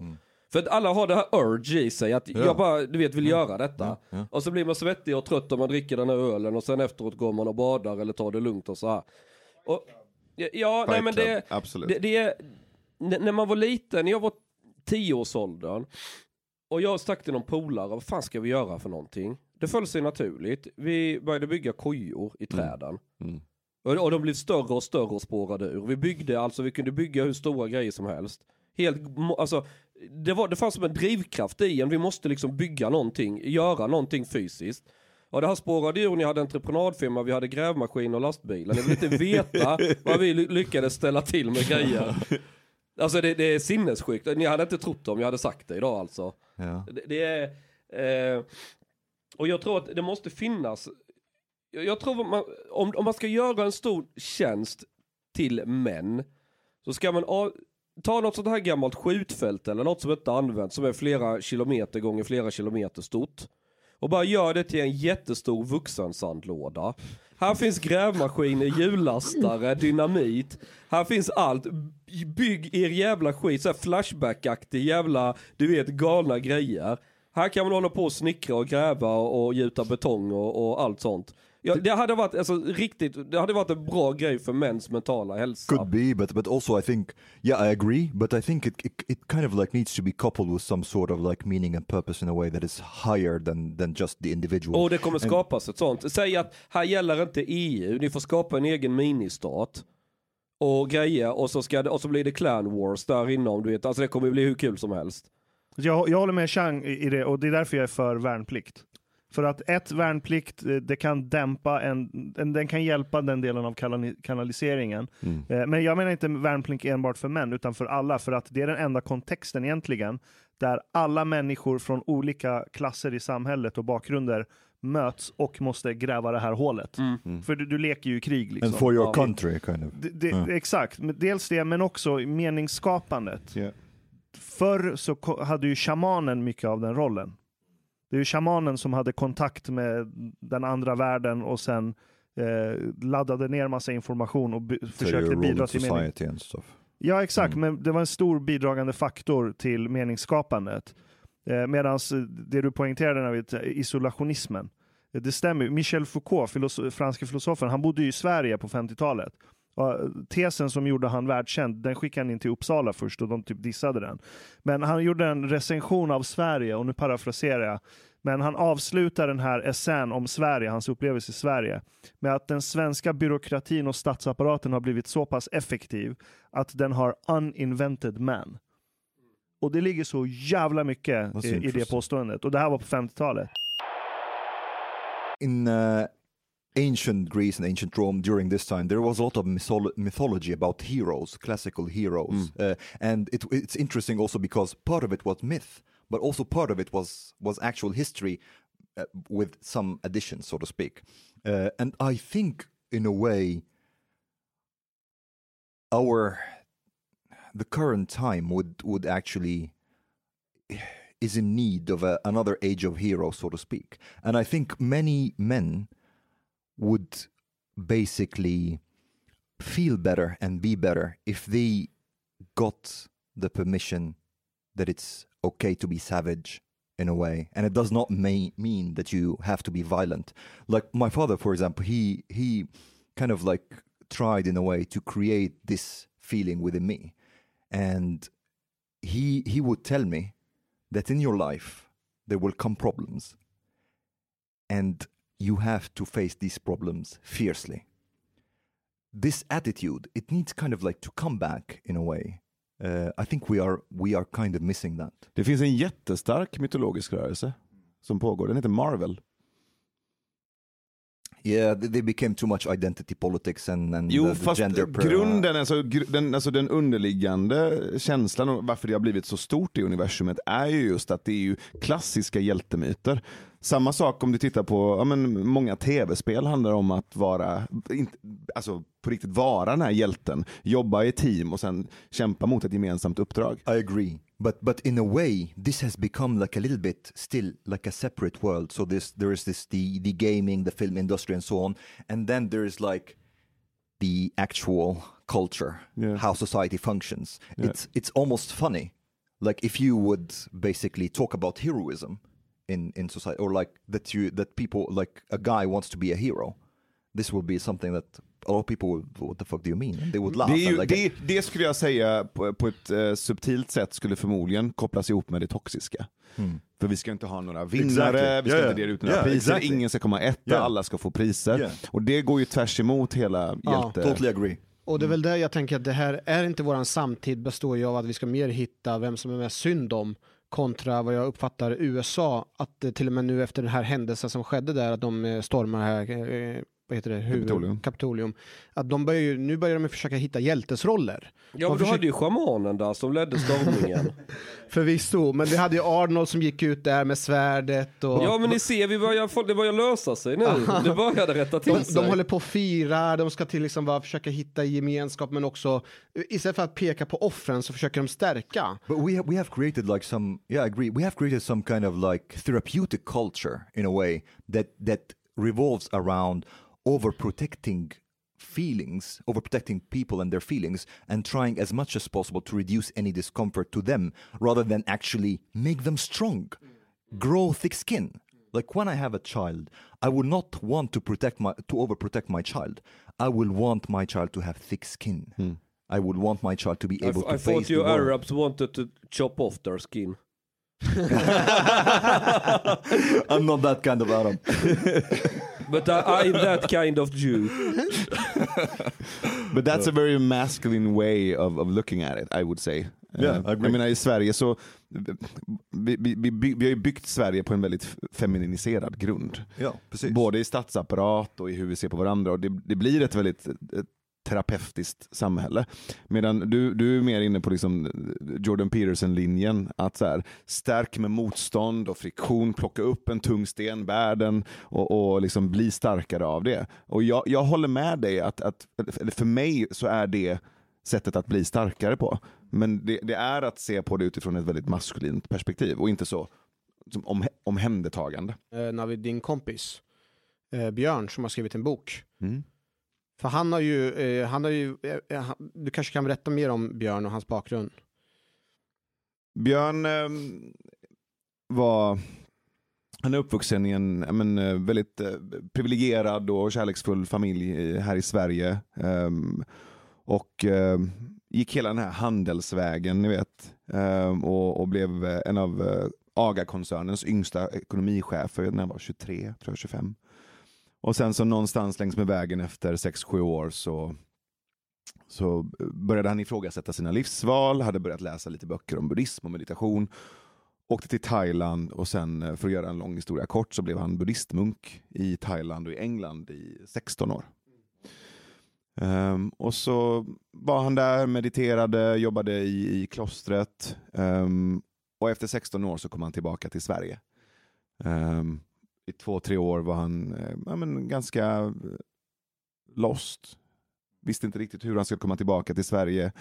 För att alla har det här urge i sig, att jag bara, du vet, vill göra detta. Och så blir man svettig och trött om man dricker den här ölen och sen efteråt går man och badar eller tar det lugnt och så här. Och, ja, ja nej men Fight det, absolut. det, det är, när man var liten, jag var tioårsåldern och jag stack till någon polare, vad fan ska vi göra för någonting? Det föll sig naturligt. Vi började bygga kojor i träden. Mm. Och, och de blev större och större och spårade ur. Vi byggde, alltså vi kunde bygga hur stora grejer som helst. Helt, alltså, det, var, det fanns som en drivkraft i en, vi måste liksom bygga någonting, göra någonting fysiskt. Och det här spårade ur, ni hade entreprenadfirma, vi hade grävmaskin och lastbilar. Ni vill inte veta vad vi ly- lyckades ställa till med grejer. Alltså det, det är sinnessjukt, ni hade inte trott det om jag hade sagt det idag alltså. Ja. Det, det är... Eh, och jag tror att det måste finnas... Jag, jag tror man, om, om man ska göra en stor tjänst till män så ska man av, ta något sånt här gammalt skjutfält eller något som inte används som är flera kilometer gånger flera kilometer stort. Och bara gör det till en jättestor vuxensandlåda. Här finns grävmaskiner, hjullastare, dynamit. Här finns allt. Bygg er jävla skit, så flashback-aktig jävla, du vet galna grejer. Här kan man hålla på och snickra och gräva och, och gjuta betong och, och allt sånt. Ja, det hade varit alltså, riktigt, det hade varit en bra grej för mäns mentala hälsa. Could be, but but also I think yeah I agree, but I think it, it it kind of like needs to be coupled with some sort of like meaning and purpose in a way that is higher than than just the individual. Och det kommer skapas ett sånt. Säg att här gäller inte EU, ni får skapa en egen ministat. Och grejer, och så, ska det, och så blir det clan wars där inom, du vet. Alltså det kommer bli hur kul som helst. Jag, jag håller med Chang i i det och det är därför jag är för värnplikt. För att ett värnplikt, eh, det kan dämpa en, en den kan hjälpa den delen av kanali- kanaliseringen. Mm. Eh, Men jag menar inte värnplikt enbart för män, utan för alla, för att det är den enda kontexten egentligen, där alla människor från olika klasser i samhället och bakgrunder möts och måste gräva det här hålet. Mm. För du, du leker ju i krig. Liksom. and for your country kind of. Det, det, Ja. Exakt, dels det, men också meningsskapandet. Ja. Förr så hade ju shamanen mycket av den rollen. Det är ju shamanen som hade kontakt med den andra världen och sen eh, laddade ner massa information och försökte bidra till mening. Ja, exakt, Mm. men det var en stor bidragande faktor till meningsskapandet. Eh, Medan det du poängterade, Navid, eh, isolationismen. Eh, Det stämmer. Michel Foucault, filoso- franske filosofen, han bodde ju i Sverige på 50-talet. Tesen som gjorde han världskänd, den skickade han in till Uppsala först och de typ dissade den. Men han gjorde en recension av Sverige, och nu parafraserar jag. Men han avslutar den här essän om Sverige, hans upplevelse i Sverige, med att den svenska byråkratin och statsapparaten har blivit så pass effektiv att den har uninvented man. Och det ligger så jävla mycket i, i det påståendet. Och det här var på 50-talet. in uh, ancient Greece and ancient Rome during this time, there was a lot of mytholo- mythology about heroes, classical heroes, uh, and it, it's interesting also because part of it was myth, but also part of it was was actual history uh, with some additions, so to speak. Uh, and I think, in a way, our the current time would would actually is in need of a, another age of heroes, so to speak. And I think many men would basically feel better and be better if they got the permission that it's okay to be savage in a way. And it does not may, mean that you have to be violent. Like my father for example he he kind of like tried in a way to create this feeling within me. And he he would tell me that in your life there will come problems. And you have to face these problems fiercely this attitude it needs kind of like to come back in a way uh, i think we are we are kind of missing that Det finns en jättestark mytologisk rörelse som pågår. Den heter Marvel yeah they, became too much identity politics and, and Jo, the, the fast gender grunden, alltså, gr- den, alltså den underliggande känslan och varför det har blivit så stort i universumet är ju just att det är ju klassiska hjältemyter. Samma sak om du tittar på, ja, men många tv-spel handlar om att vara, inte, alltså på riktigt vara den här hjälten, jobba i team och sen kämpa mot ett gemensamt uppdrag. I agree, but but in a way, this has become like a little bit still like a separate world. So this there is this the the gaming, the film industry, and so on, and then there is like the actual culture, Yeah. how society functions. Yeah. It's it's almost funny, like if you would basically talk about heroism in in society, or like that you that people like a guy wants to be a hero. This would be something that a lot of people would, what the fuck do you mean? They would laugh. Det, ju, like, det, det skulle jag säga på, på ett eh, subtilt sätt skulle förmodligen kopplas ihop med det toxiska. Hmm. För vi ska inte ha några vinnare, Exactly. vi ska Yeah, inte dela ut några yeah, priser, exactly. ingen ska komma etta, Yeah. alla ska få priser. Yeah. Och det går ju tvärs emot hela Ja, hjälte... totally agree. Och det är väl där jag tänker att det här är inte våran samtid består ju av att vi ska mer hitta vem som är mest synd om kontra vad jag uppfattar USA att till och med nu efter den här händelsen som skedde där att de eh, stormar här eh, vad heter det? Huvud- Kapitolium. Kapitolium. Att de börjar ju, nu börjar de försöka hitta hjältesroller. Ja, men du försöker- hade ju schamanen där som ledde stormningen. Förvisso, men vi hade ju Arnold som gick ut där med svärdet och ja, men ni ser, vi börjar, det börjar lösa sig nu. Det började rätta till de, sig. de håller på att fira, de ska till liksom bara försöka hitta gemenskap men också istället för att peka på offren så försöker de stärka. But we have, we have created like some yeah I agree we have created some kind of like therapeutic culture in a way that that revolves around overprotecting feelings overprotecting people and their feelings and trying as much as possible to reduce any discomfort to them rather than actually make them strong. Grow thick skin. Like when i have a child i will not want to protect my to overprotect my child. I will want my child to have thick skin. Hmm. I would want my child to be I, able I to thought face you the world. Arabs wanted to chop off their skin. I'm not that kind of Arab. But I, I'm that kind of Jew. But that's a very masculine way of, of looking at it, I would say. Yeah, Eh, I agree. jag menar i Sverige så, vi, vi, vi, vi har ju byggt Sverige på en väldigt feminiserad grund. Ja, precis. Både i statsapparat och i hur vi ser på varandra och det, det blir ett väldigt eh, terapeutiskt samhälle. Medan du, du är mer inne på liksom Jordan Peterson-linjen, att så här, stärk med motstånd och friktion, plocka upp en tung sten, bär den och, och liksom bli starkare av det. Och jag, jag håller med dig att, att för mig så är det sättet att bli starkare på. Men det, det är att se på det utifrån ett väldigt maskulint perspektiv och inte så som om, omhändertagande. Eh, Navid, din kompis eh, Björn som har skrivit en bok. Mm. För han har ju, eh, han har ju eh, eh, han, du kanske kan berätta mer om Björn och hans bakgrund. Björn eh, var han är uppvuxen i en men, eh, väldigt eh, privilegierad och kärleksfull familj här i Sverige. Ehm, och ehm, gick hela den här handelsvägen, ni vet. Ehm, och, och blev eh, en av eh, AGA-koncernens yngsta ekonomichefer när han var 23, tror jag 25. Och sen så någonstans längs med vägen efter 6-7 år så, så började han ifrågasätta sina livsval, hade börjat läsa lite böcker om buddhism och meditation. Åkte till Thailand och sen, eh, för att göra en lång historia kort, så blev han buddhistmunk i Thailand och i England i 16 år. Um, och så var han där, mediterade, jobbade i, i klostret. Um, och efter 16 år så kom han tillbaka till Sverige. Um, i två, tre år var han uh, ja, men ganska lost. Visste inte riktigt hur han skulle komma tillbaka till Sverige.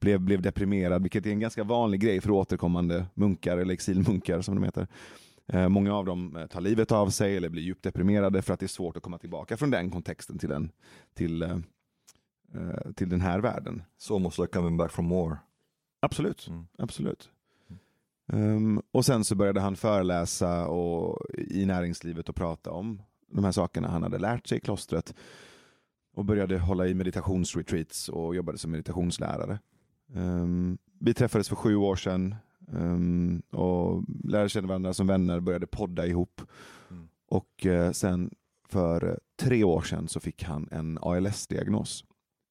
Blev, blev deprimerad, vilket är en ganska vanlig grej för återkommande munkar eller exilmunkar som de heter. Uh, många av dem uh, tar livet av sig eller blir djupt deprimerade för att det är svårt att komma tillbaka från den kontexten till, en, till eh, till den här världen. It's almost like coming back from war. Absolut. Mm. Absolut. Um, och sen så började han föreläsa och, i näringslivet och prata om de här sakerna han hade lärt sig i klostret. Och började hålla i meditationsretreats och jobbade som meditationslärare. Um, vi träffades för sju år sedan um, och lärde känna varandra som vänner, började podda ihop. Mm. Och uh, sen för uh, tre år sedan så fick han en ALS-diagnos.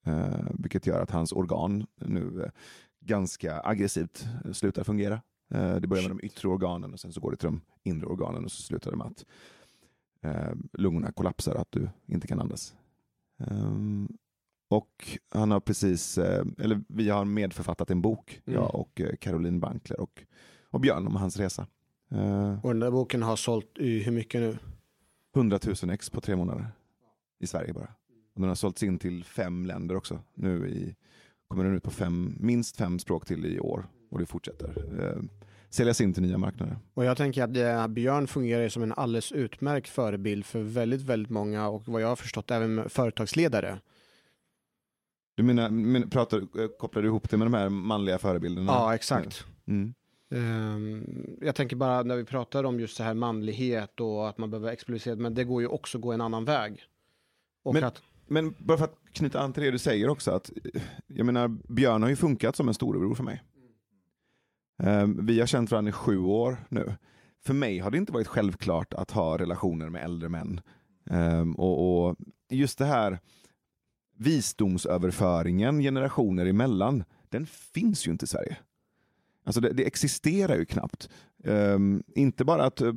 Uh, vilket gör att hans organ nu uh, ganska aggressivt slutar fungera. Uh, det börjar med de yttre organen och sen så går det till de inre organen och så slutar det med att lungorna kollapsar, att du inte kan andas. Um, och han har precis, eller vi har medförfattat en bok, Mm. jag och Caroline Bankler och, och Björn om hans resa. Och den där boken har sålt i hur mycket nu? 100 000 ex på tre månader i Sverige bara. Och den har sålts in till fem länder också. Nu i, kommer den ut på fem, minst fem språk till i år och det fortsätter. Eh, säljas in till nya marknader. Och jag tänker att eh, Björn fungerar som en alldeles utmärkt förebild för väldigt, väldigt många och vad jag har förstått även företagsledare. Du menar, men, pratar, eh, kopplar du ihop det med de här manliga förebilderna? Ja, exakt. Mm. Ehm, jag tänker bara när vi pratar om just så här manlighet och att man behöver explicera, men det går ju också att gå en annan väg. Och Men- att, Men bara för att knyta an till det du säger också, att eh, jag menar, Björn har ju funkat som en storebror för mig. Ehm, vi har känt varandra i sju år nu. För mig har det inte varit självklart att ha relationer med äldre män. Ehm, och, och just det här visdomsöverföringen generationer emellan, den finns ju inte i Sverige. Alltså det, det existerar ju knappt. Um, inte bara att uh,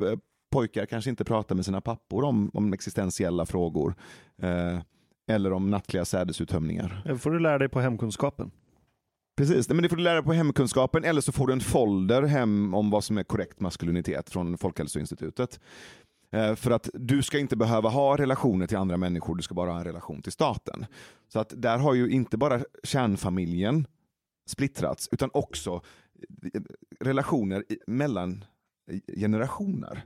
pojkar kanske inte pratar med sina pappor om, om existentiella frågor. Uh, eller om nattliga sädesuttömningar. Det får du lära dig på hemkunskapen. Precis, Nej, men det får du lära dig på hemkunskapen eller så får du en folder hem om vad som är korrekt maskulinitet från Folkhälsoinstitutet. Eh, För att du ska inte behöva ha relationer till andra människor, du ska bara ha en relation till staten. Så att där har ju inte bara kärnfamiljen splittrats, utan också eh, relationer mellan eh, generationer.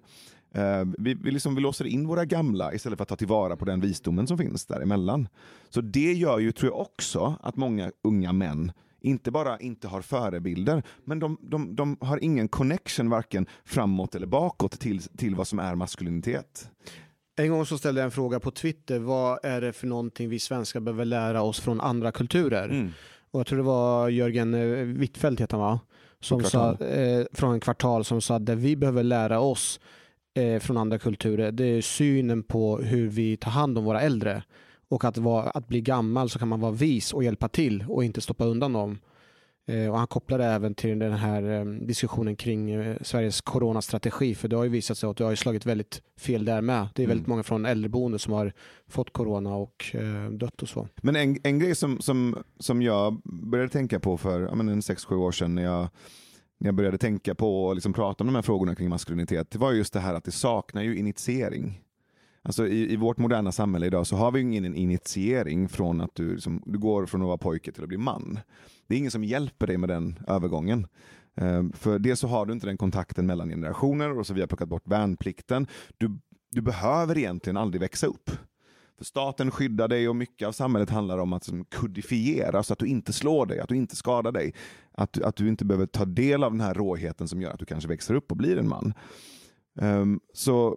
Eh, vi, vi, liksom, vi låser in våra gamla istället för att ta tillvara på den visdomen som finns däremellan. Så det gör ju, tror jag också, att många unga män inte bara inte har förebilder, men de, de, de har ingen connection varken framåt eller bakåt till, till vad som är maskulinitet. en gång så ställde jag en fråga på Twitter, vad är det för någonting vi svenskar behöver lära oss från andra kulturer? Mm. Och jag tror det var Jörgen eh, Wittfeldt heter han va? Som sa, eh, från en kvartal som sa att det vi behöver lära oss eh, från andra kulturer det är synen på hur vi tar hand om våra äldre. Och att, vara, att bli gammal så kan man vara vis och hjälpa till och inte stoppa undan dem. Eh, och han kopplade även till den här eh, diskussionen kring eh, Sveriges coronastrategi för det har ju visat sig att det har slagit väldigt fel där med. Det är väldigt Mm. många från äldreboende som har fått corona och dött och så. Men en, en grej som, som, som jag började tänka på för ja, men en 6-7 år sedan när jag, när jag började tänka på och liksom prata om de här frågorna kring maskulinitet, det var just det här att det saknar ju initiering. Alltså i, I vårt moderna samhälle idag så har vi ju ingen initiering från att du, liksom, du går från att vara pojke till att bli man. Det är ingen som hjälper dig med den övergången. Eh, för det så har du inte den kontakten mellan generationer och så vi har plockat bort värnplikten. Du, du behöver egentligen aldrig växa upp. För staten skyddar dig och mycket av samhället handlar om att liksom kodifiera så att du inte slår dig, att du inte skadar dig. Att, att du inte behöver ta del av den här råheten som gör att du kanske växer upp och blir en man. Ehm, så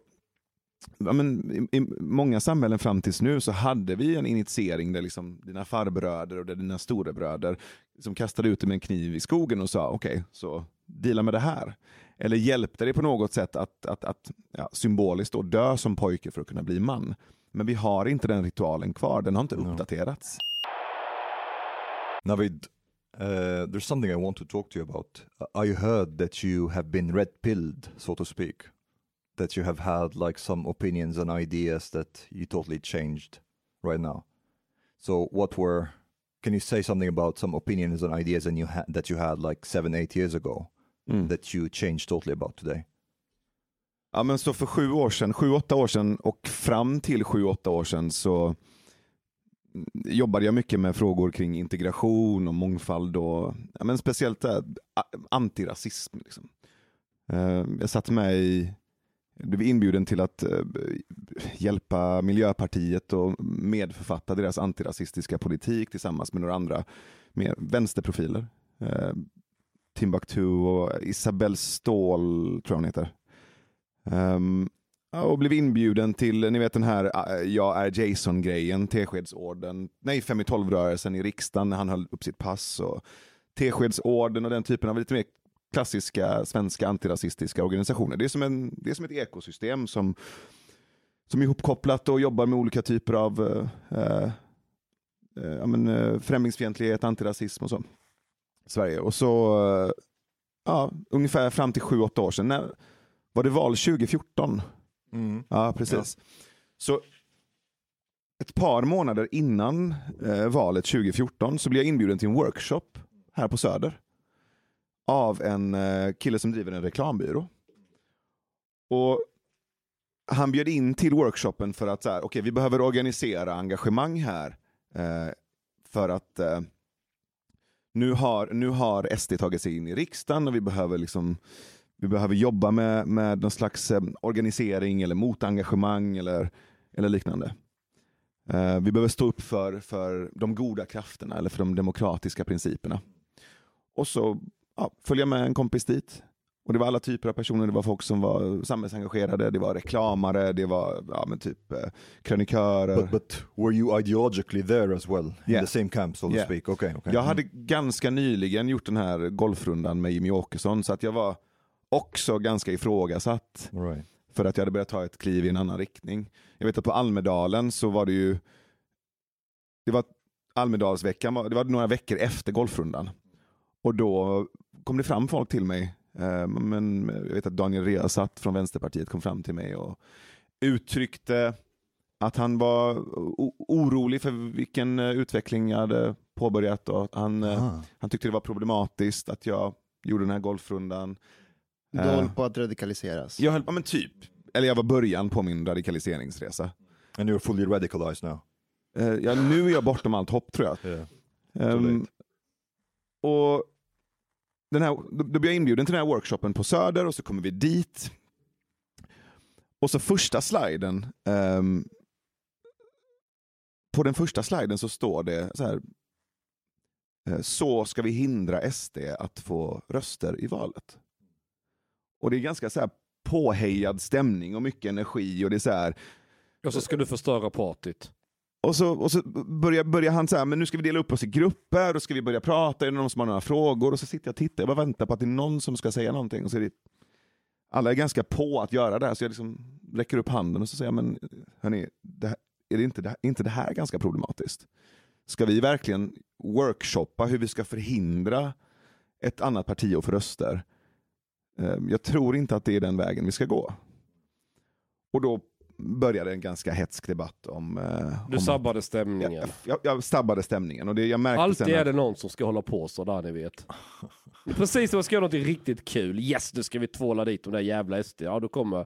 ja, men, i, I många samhällen fram tills nu så hade vi en initiering där liksom dina farbröder och där dina storebröder som kastade ut dig med en kniv i skogen och sa okej, så deala med det här. eller hjälpte dig på något sätt att, att, att ja, symboliskt då dö som pojke för att kunna bli man. Men vi har inte den ritualen kvar, den har inte No. uppdaterats. Navid, uh, there's something I want to talk to you about. I heard that you have been red pilled, so to speak. That you have had like some opinions and ideas that you totally changed right now. So, what were? Can you say something about some opinions and ideas and you ha- that you had like seven, eight years ago Mm. that you changed totally about today? Ja, men så för sju år sedan, sju, åtta år sedan och fram till sju, åtta år sedan så jobbade jag mycket med frågor kring integration och mångfald och ja, men speciellt antirasism. Liksom. Eh, jag satt med i, blev inbjuden till att eh, hjälpa Miljöpartiet och medförfatta deras antirasistiska politik tillsammans med några andra mer vänsterprofiler. Eh, Timbuktu och Isabelle Ståhl tror jag hon heter. Ehm, och blev inbjuden till, ni vet den här eh, jag är Jason-grejen, Teskedsorden, nej 5 i 12-rörelsen i riksdagen när han höll upp sitt pass och Teskedsorden och den typen av lite mer klassiska svenska antirasistiska organisationer. Det är som, en, det är som ett ekosystem som, som är ihopkopplat och jobbar med olika typer av eh, eh, ja, men, eh, främlingsfientlighet, antirasism och så. Sverige. Och så, eh, ja, ungefär fram till 7-8 år sedan, när, var det val 2014? Ja, precis. Så ett par månader innan eh, valet 2014 så blev jag inbjuden till en workshop här på Söder av en eh, kille som driver en reklambyrå. Och han bjöd in till workshopen för att så här, okay, vi behöver organisera engagemang här eh, för att eh, nu, har, nu har SD tagit sig in i riksdagen och vi behöver liksom vi behöver jobba med, med någon slags eh, organisering eller motengagemang eller, eller liknande. Eh, vi behöver stå upp för, för de goda krafterna eller för de demokratiska principerna. Och så ja, följa med en kompis dit. Och det var alla typer av personer, det var folk som var samhällsengagerade, det var reklamare, det var ja, men typ eh, krönikörer. But, but were you ideologically there as well? In Yeah. the same camp, so to Yeah. speak? Okay, okay. Jag Mm. hade ganska nyligen gjort den här golfrundan med Jimmy Åkesson så att jag var också ganska ifrågasatt right. för att jag hade börjat ta ett kliv i en annan riktning. Jag vet att på Almedalen så var det ju, det var Almedalsveckan, det var några veckor efter golfrundan. Och då kom det fram folk till mig, eh, men jag vet att Daniel Riazat från Vänsterpartiet kom fram till mig och uttryckte att han var orolig för vilken eh, utveckling jag hade påbörjat och han, eh, Ah. han tyckte det var problematiskt att jag gjorde den här golfrundan. Du håller på att radikaliseras. jag höll, ja men typ, eller jag var början på min radikaliseringsresa. And you're fully radicalized now. Ja, nu är jag bortom allt hopp tror jag. Yeah. Late. och den här, då, blir jag inbjuden till den här workshopen på Söder och så kommer vi dit. Och så första sliden, Um, på den första sliden så står det så här. Eh, så ska vi hindra SD att få röster i valet. Och det är ganska så här påhejad stämning och mycket energi och det är så här, Och så ska du förstöra partyt och så, och så börjar, börjar han så här, men nu ska vi dela upp oss i grupper och ska vi börja prata, är det någon som har några frågor? Och så sitter jag och tittar, jag bara väntar på att det är någon som ska säga någonting. Och så är det, alla är ganska på att göra det här, så jag liksom räcker upp handen och så säger jag, men hörni, det här, är det inte, det här, inte det här ganska problematiskt? Ska vi verkligen workshoppa hur vi ska förhindra ett annat parti att få röster? Eh, jag tror inte att det är den vägen vi ska gå. Och då började en ganska hetsk debatt om... eh, Du om sabbade stämningen. jag, jag, jag stabbade stämningen och det, jag märkte Alltid är att, det någon som ska hålla på så där ni vet. Precis som man ska göra något riktigt kul. Yes, nu ska vi tvåla dit de där jävla SD. Ja, då kommer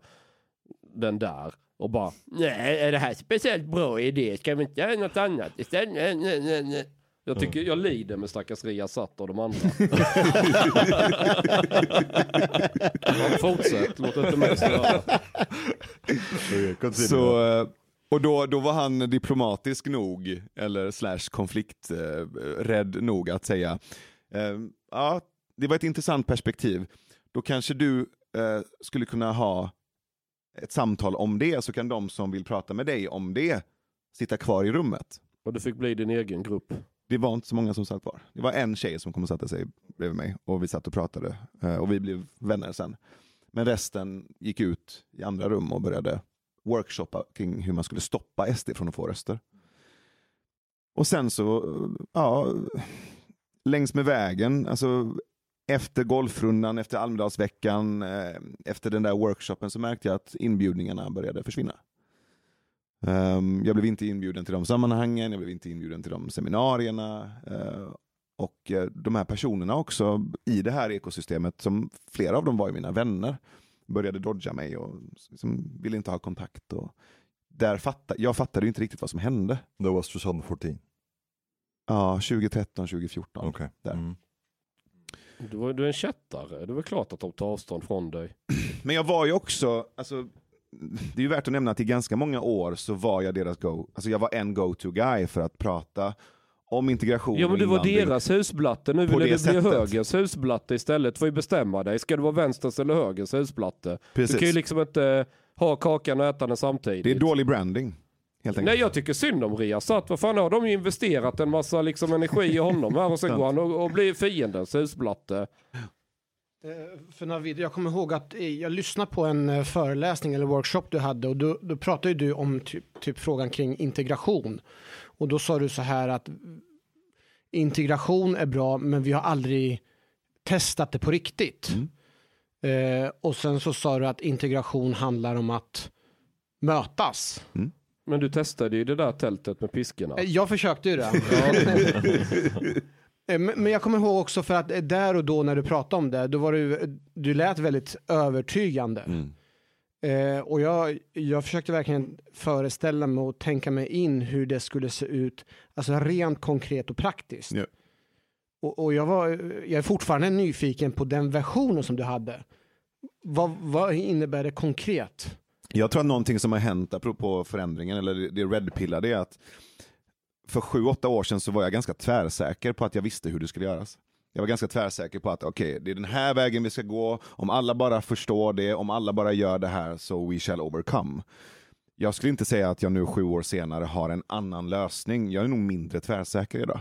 den där och bara Nej, är det här speciellt bra idé? Ska vi inte göra något annat istället? Nej, nej, nej, nej. Jag tycker jag lider med stackars Riazat och de andra. ja, fortsätt, låt inte mig störa. Okay, så, eh, och då, då var han diplomatisk nog, eller slash konflikträdd nog att säga, eh, ja, det var ett intressant perspektiv. Då kanske du eh, skulle kunna ha ett samtal om det, så kan de som vill prata med dig om det sitta kvar i rummet. Och du fick bli din egen grupp det var inte så många som satt kvar. Det var en tjej som kom och satte sig bredvid mig och vi satt och pratade eh, och vi blev vänner sen. Men resten gick ut i andra rum och började workshoppa kring hur man skulle stoppa SD från att få röster. Och sen så, ja, längs med vägen, alltså efter golfrundan, efter Almedalsveckan, eh, efter den där workshopen så märkte jag att inbjudningarna började försvinna. Um, jag blev inte inbjuden till de sammanhangen, jag blev inte inbjuden till de seminarierna. Uh, och uh, de här personerna också i det här ekosystemet, som flera av dem var ju mina vänner, började dodga mig och liksom, ville inte ha kontakt. Och där fatta, jag fattade inte riktigt vad som hände. That was 2014. Ja, 2013, 2014. Okay. Där. Mm. Du, var- du är en kättare. Det är väl klart att de tar avstånd från dig. Men jag var ju också, alltså, det är ju värt att nämna att i ganska många år så var jag deras go, alltså jag var en go-to guy för att prata om integration Ja men du var deras husblatte. Nu vill du bli högerns husblatte istället. får ju bestämma dig. Ska du vara vänsterns eller högerns husblatte? Precis. Du kan ju liksom inte ha kakan och äta den samtidigt. Det är dålig branding. Nej jag tycker synd om Riazat. Vad fan har de ju investerat en massa liksom energi i honom här och sen går han och, och blir fiendens husblatte. Eh, För Navid, jag kommer ihåg att eh, jag lyssnade på en eh, föreläsning eller workshop du hade och då, då pratade du om typ, typ frågan kring integration. Och då sa du så här att integration är bra men vi har aldrig testat det på riktigt. Eh, och sen så sa du att integration handlar om att mötas. Men du testade ju det där tältet med piskorna. Jag försökte ju det. Eh, Men jag kommer ihåg också för att eh, där och då när du pratade om det, då var du, du lät väldigt övertygande. Mm. Eh, och jag, jag försökte verkligen föreställa mig och tänka mig in hur det skulle se ut, alltså rent konkret och praktiskt. Ja. Och, och jag, var, jag är fortfarande nyfiken på den versionen som du hade. Vad, vad innebär det konkret? Jag tror att någonting som har hänt apropå förändringen, eller det- det redpillade, är att för sju, åtta år sedan så var jag ganska tvärsäker på att jag visste hur det skulle göras. Jag var ganska tvärsäker på att okej, det är den här vägen vi ska gå, om alla bara förstår det, om alla bara gör det här så we shall overcome. Jag skulle inte säga att jag nu sju år senare har en annan lösning, jag är nog mindre tvärsäker idag.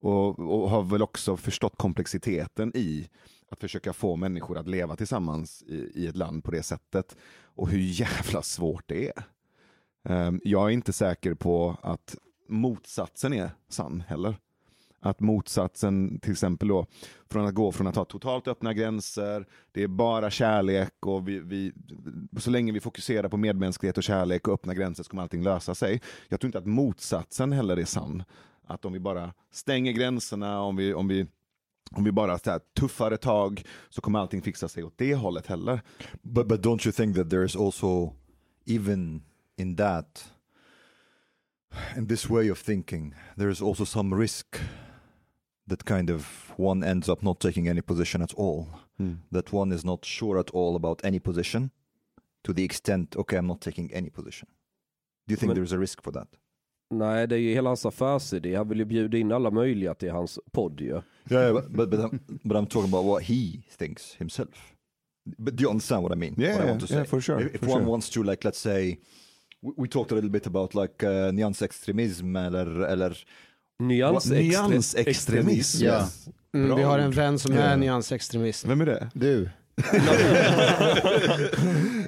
Och, och har väl också förstått komplexiteten i att försöka få människor att leva tillsammans i, i ett land på det sättet. Och hur jävla svårt det är. Um, jag är inte säker på att motsatsen är sann heller. Att motsatsen till exempel då, från att gå från att ha totalt öppna gränser, det är bara kärlek och vi, vi, så länge vi fokuserar på medmänsklighet och kärlek och öppna gränser så kommer allting lösa sig. Jag tror inte att motsatsen heller är sann. Att om vi bara stänger gränserna, om vi, om vi, om vi bara så här, tuffare tag så kommer allting fixa sig åt det hållet heller. But but don't you think that there is also even in that in this way of thinking there is also some risk that kind of one ends up not taking any position at all. Hmm. That one is not sure at all about any position to the extent okay I'm not taking any position. Do you think Men- there is a risk for that? Nej, det är ju hela hans affärsidé. Han vill ju bjuda in alla möjliga till hans podd ju. Yeah, yeah, but but but I'm, but I'm talking about what he thinks himself. But do you understand what I mean? Yeah, what I yeah, want to say. yeah, for sure, If, if for one sure. wants to, like, let's say, we, talked a little bit about like uh, nyansextremism eller eller Nyansextre- Nyansextremism. Ja. Mm, Bra vi har en vän som är nyansextremist. Vem är det? Du.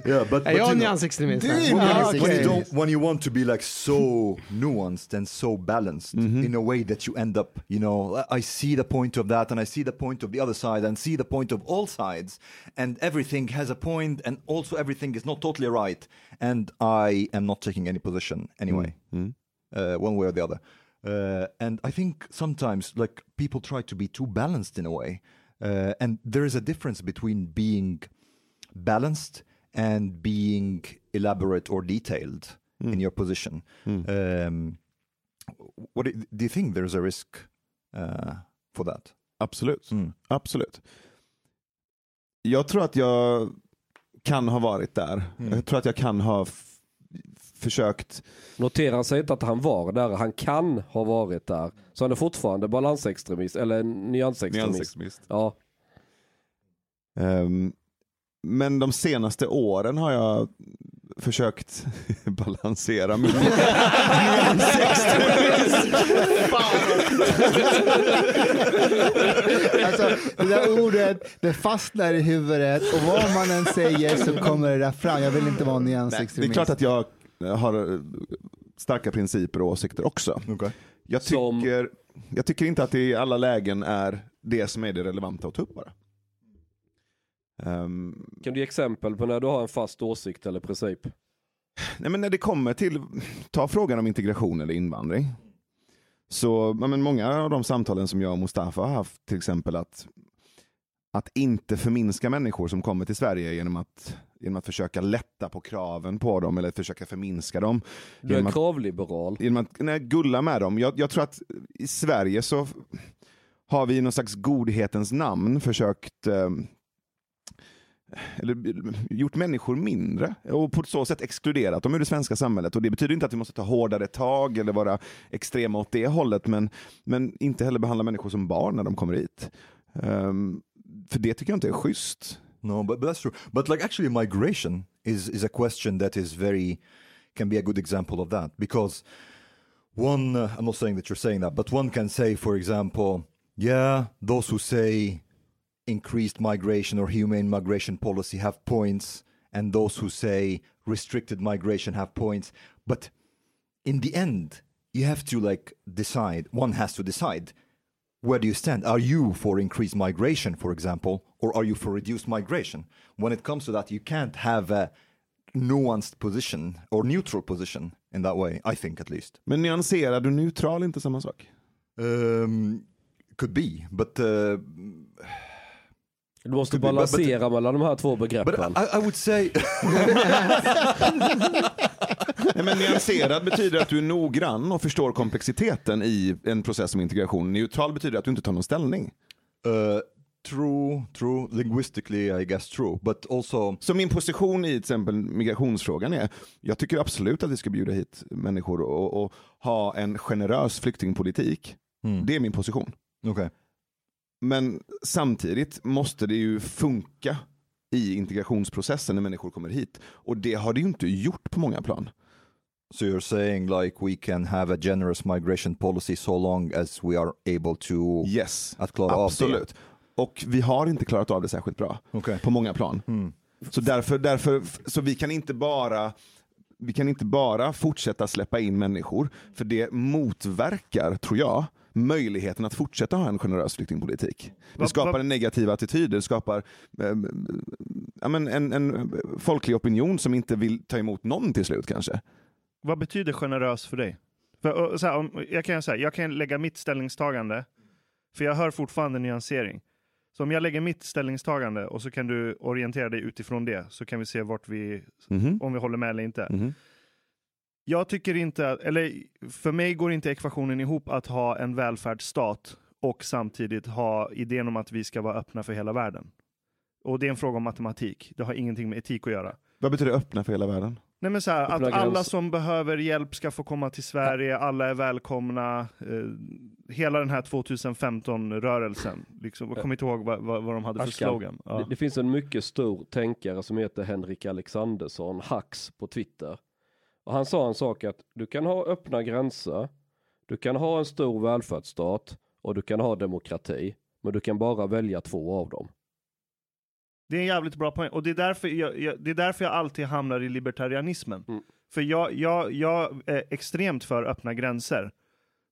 yeah, but, but you know, nyansextremist? Du är Ah, nyansextremist. when you don't when you want to be like so nuanced and so balanced in a way that you end up you know I see the point of that and I see the point of the other side and see the point of all sides. And everything has a point and also everything is not totally right. And I am not taking any position anyway uh, one way or the other. Uh, and I think sometimes like people try to be too balanced in a way uh, and there is a difference between being balanced and being elaborate or detailed in your position. Um, what do, you think there's a risk uh, for that? Absolut. Mm. Absolut. Jag tror att jag kan ha varit där. Jag tror att jag kan ha försökt. Notera sig inte att han var där, han kan ha varit där. Så han är fortfarande balansextremist, eller nyansextremist. Nyansextremist. Ja. Ehm, men de senaste åren har jag försökt balansera min nyansextremism. Alltså, det där ordet, det fastnar i huvudet och vad man än säger så kommer det där fram. Jag vill inte vara Nej, det är nyansextremist. klart att jag har eh, starka principer och åsikter också. Okay. Jag Som- tycker, jag tycker inte att det i alla lägen är det som är det relevanta att ta upp bara. Ehm, Kan du ge exempel på när du har en fast åsikt eller princip? nej men när det kommer till, ta frågan om integration eller invandring. Så men många av de samtalen som jag och Mustafa har haft, till exempel att, att inte förminska människor som kommer till Sverige genom att, genom att försöka lätta på kraven på dem eller försöka förminska dem. Du är Genom en att- kravliberal. genom att nej, gulla med dem. Jag, jag tror att i Sverige så har vi i någon slags godhetens namn försökt eh, eller gjort människor mindre och på så sätt exkluderat dem ur det svenska samhället. Och Det betyder inte att vi måste ta hårdare tag eller vara extrema åt det hållet, men, men inte heller behandla människor som barn när de kommer hit. Ehm, för det tycker jag inte är schysst. No, but, but that's true. But like actually, migration is is a question that is very can be a good example of that because one. Uh, I'm not saying that you're saying that, but one can say, for example, yeah, those who say increased migration or humane migration policy have points, and those who say restricted migration have points, but in the end, you have to like decide. One has to decide where do you stand? Are you for increased migration, for example, or are you for reduced migration? When it comes to that, you can't have a nuanced position or neutral position in that way, I think at least. Men nyanserad och neutral är inte samma sak. Um, could be, but uh, Du måste but- balansera mellan de här två but begreppen. I, I would say Nej, men nyanserad betyder att du är noggrann och förstår komplexiteten i en process som integration. Neutral betyder att du inte tar någon ställning. uh, true, true, linguistically, I guess true, but also Så min position i till exempel migrationsfrågan är, jag tycker absolut att vi ska bjuda hit människor och, och ha en generös flyktingpolitik. Hmm. Det är min position. okay. Men samtidigt måste det ju funka i integrationsprocessen när människor kommer hit. Och det har det ju inte gjort på många plan. So you're saying like we can have a generous migration policy so long as we are able to Yes, att klara av det. absolut. Och vi har inte klarat av det särskilt bra Okej. på många plan. Hmm. Så därför, därför, så vi kan inte bara vi kan inte bara fortsätta släppa in människor, för det motverkar, tror jag, möjligheten att fortsätta ha en generös flyktingpolitik. Det skapar en negativ attityd, det skapar eh, men en, en folklig opinion som inte vill ta emot någon till slut kanske. Vad betyder generös för dig? För, här, om, jag, kan säga, jag kan lägga mitt ställningstagande, för jag hör fortfarande nyansering. Så om jag lägger mitt ställningstagande och så kan du orientera dig utifrån det, så kan vi se vart vi, Mhm. om vi håller med eller inte. Mhm. Jag tycker inte, att- eller för mig går inte ekvationen ihop att ha en välfärdsstat och samtidigt ha idén om att vi ska vara öppna för hela världen. Och det är en fråga om matematik. Det har ingenting med etik att göra. Vad betyder öppna för hela världen? Nej men så här, att alla som behöver hjälp ska få komma till Sverige, alla är välkomna. Eh, hela den här 2015-rörelsen. Liksom, jag kommer inte ihåg vad, vad, vad de hade för Ashkan. slogan. Ja. Det, det finns en mycket stor tänkare som heter Henrik Alexandersson, Hax på Twitter. Och han sa en sak att du kan ha öppna gränser, du kan ha en stor välfärdsstat och du kan ha demokrati. Men du kan bara välja två av dem. Det är en jävligt bra poäng. Och det är därför jag, jag, det är därför jag alltid hamnar i libertarianismen. Mm. För jag, jag, jag är extremt för öppna gränser.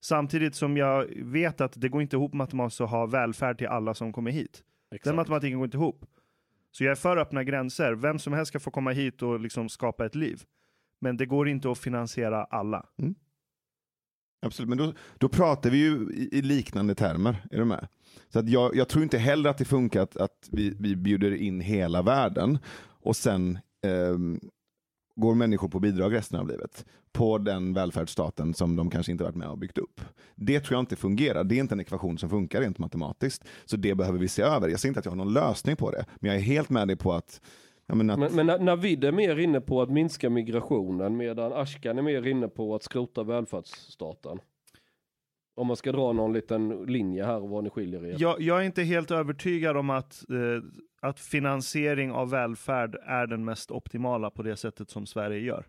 Samtidigt som jag vet att det går inte ihop matematiskt att ha välfärd till alla som kommer hit. Den Exakt. matematiken går inte ihop. Så jag är för öppna gränser. Vem som helst ska få komma hit och liksom skapa ett liv. Men det går inte att finansiera alla. Mm. Absolut, men då, då pratar vi ju i, i liknande termer. Är du med? Så att jag, jag tror inte heller att det funkar att, att vi, vi bjuder in hela världen och sen eh, går människor på bidrag resten av livet på den välfärdsstaten som de kanske inte varit med och byggt upp. Det tror jag inte fungerar. Det är inte en ekvation som funkar rent matematiskt. Så det behöver vi se över. Jag säger inte att jag har någon lösning på det, men jag är helt med dig på att, att Men, men när- Navid är mer inne på att minska migrationen medan Ashkan är mer inne på att skrota välfärdsstaten. Om man ska dra någon liten linje här och vad ni skiljer er. Jag, jag är inte helt övertygad om att, eh, att finansiering av välfärd är den mest optimala på det sättet som Sverige gör.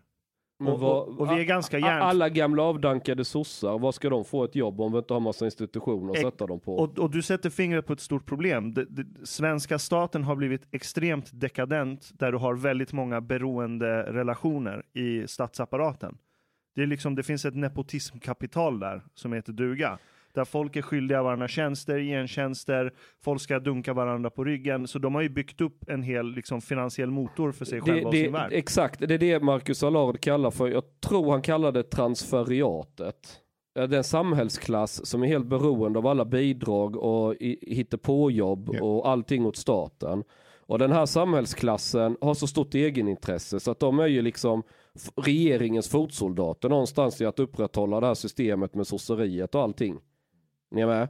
Och, och, och vi är ganska hjärnt... Alla gamla avdankade sossar, vad ska de få ett jobb om vi inte har massa institutioner att Ex- sätta dem på? Och, och du sätter fingret på ett stort problem. Det, det, svenska staten har blivit extremt dekadent där du har väldigt många beroende relationer i statsapparaten. Det, är liksom, det finns ett nepotismkapital där som heter duga. Där folk är skyldiga varandra tjänster, gentjänster, folk ska dunka varandra på ryggen. Så de har ju byggt upp en hel liksom, finansiell motor för sig själva det, och det, sin värld. exakt, det är det Marcus Allard kallar för, jag tror han kallar det transferiatet. Ja, Det är en samhällsklass som är helt beroende av alla bidrag och hittepåjobb Ja. och allting åt staten. Och den här samhällsklassen har så stort egenintresse så att de är ju liksom regeringens fotsoldater någonstans i att upprätthålla det här systemet med sosseriet och allting. Ni är med?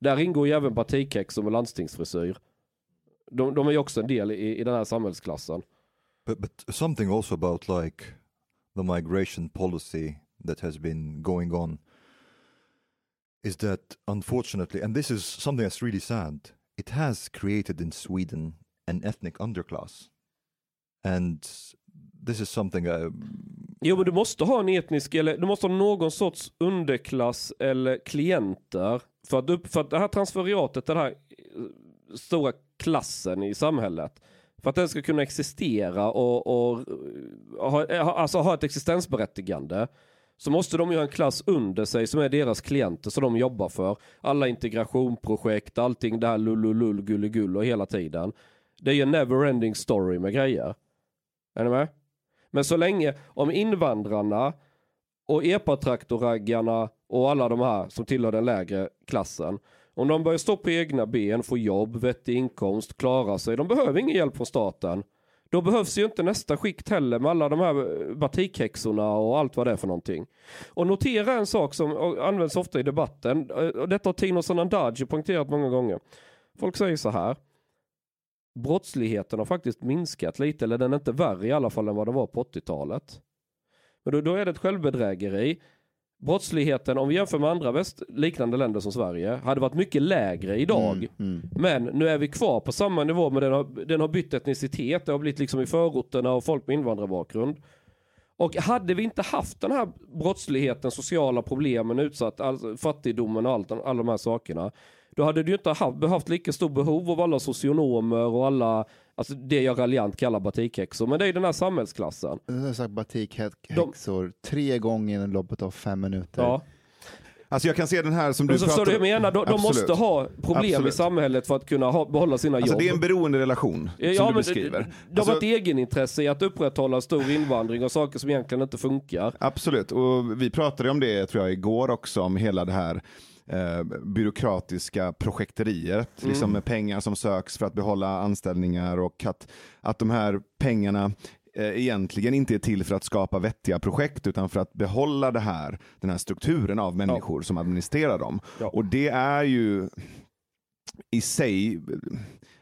Där ingår ju även partikex och landstingsfrisyr. De, de är ju också en del i, i den här samhällsklassen. But, but something also about like the migration policy that has been going on is that unfortunately, and this is something that's really sad, it has created in Sweden an ethnic underclass. And this is something uh, Jo men du måste ha en etnisk, eller du måste ha någon sorts underklass eller klienter för att, upp, för att det här transferiatet, den här eh, stora klassen i samhället, för att den ska kunna existera och, och eh, eh, ha, alltså ha ett existensberättigande så måste de ju ha en klass under sig som är deras klienter som de jobbar för. Alla integrationprojekt, allting det här lullulull, gulligull och hela tiden. Det är ju en never-ending story med grejer. Är ni med? Men så länge, om invandrarna och epatraktorraggarna och alla de här som tillhör den lägre klassen, om de börjar stå på egna ben, få jobb, vettig inkomst, klara sig, de behöver ingen hjälp från staten. Då behövs ju inte nästa skikt heller med alla de här eh, batikhäxorna och allt vad det är för någonting. Och notera en sak som används ofta i debatten, eh, och detta har Tino Sanandaji poängterat många gånger. Folk säger så här, brottsligheten har faktiskt minskat lite, eller den är inte värre i alla fall än vad det var på 80-talet. Men då, då är det ett självbedrägeri. Brottsligheten, om vi jämför med andra väst, liknande länder som Sverige, hade varit mycket lägre idag. Mm, mm. Men nu är vi kvar på samma nivå, men den har, den har bytt etnicitet. Det har blivit liksom i förorterna och folk med invandrarbakgrund. Och hade vi inte haft den här brottsligheten, sociala problemen, utsatt, alltså fattigdomen och allt, alla de här sakerna. Då hade du inte haft, behövt lika stor behov av alla socionomer och alla, alltså det jag raljant kallar batikhäxor. Men det är den här samhällsklassen. Jag har sagt batikhäxor tre gånger inom loppet av fem minuter. Ja. Alltså jag kan se den här som du Men så förstår pratar du menar? De, de måste ha problem i Absolut. samhället för att kunna ha, behålla sina Alltså jobb. det är en beroende relation som Ja, du men beskriver. Det, det har Alltså- varit egenintresse i att upprätthålla stor invandring och saker som egentligen inte funkar. Absolut, och vi pratade om det tror jag igår också, om hela det här eh, byråkratiska projekteriet, Mm. liksom med pengar som söks för att behålla anställningar och att, att de här pengarna eh, egentligen inte är till för att skapa vettiga projekt utan för att behålla det här, den här strukturen av människor som administrerar dem. Ja. Och det är ju i sig,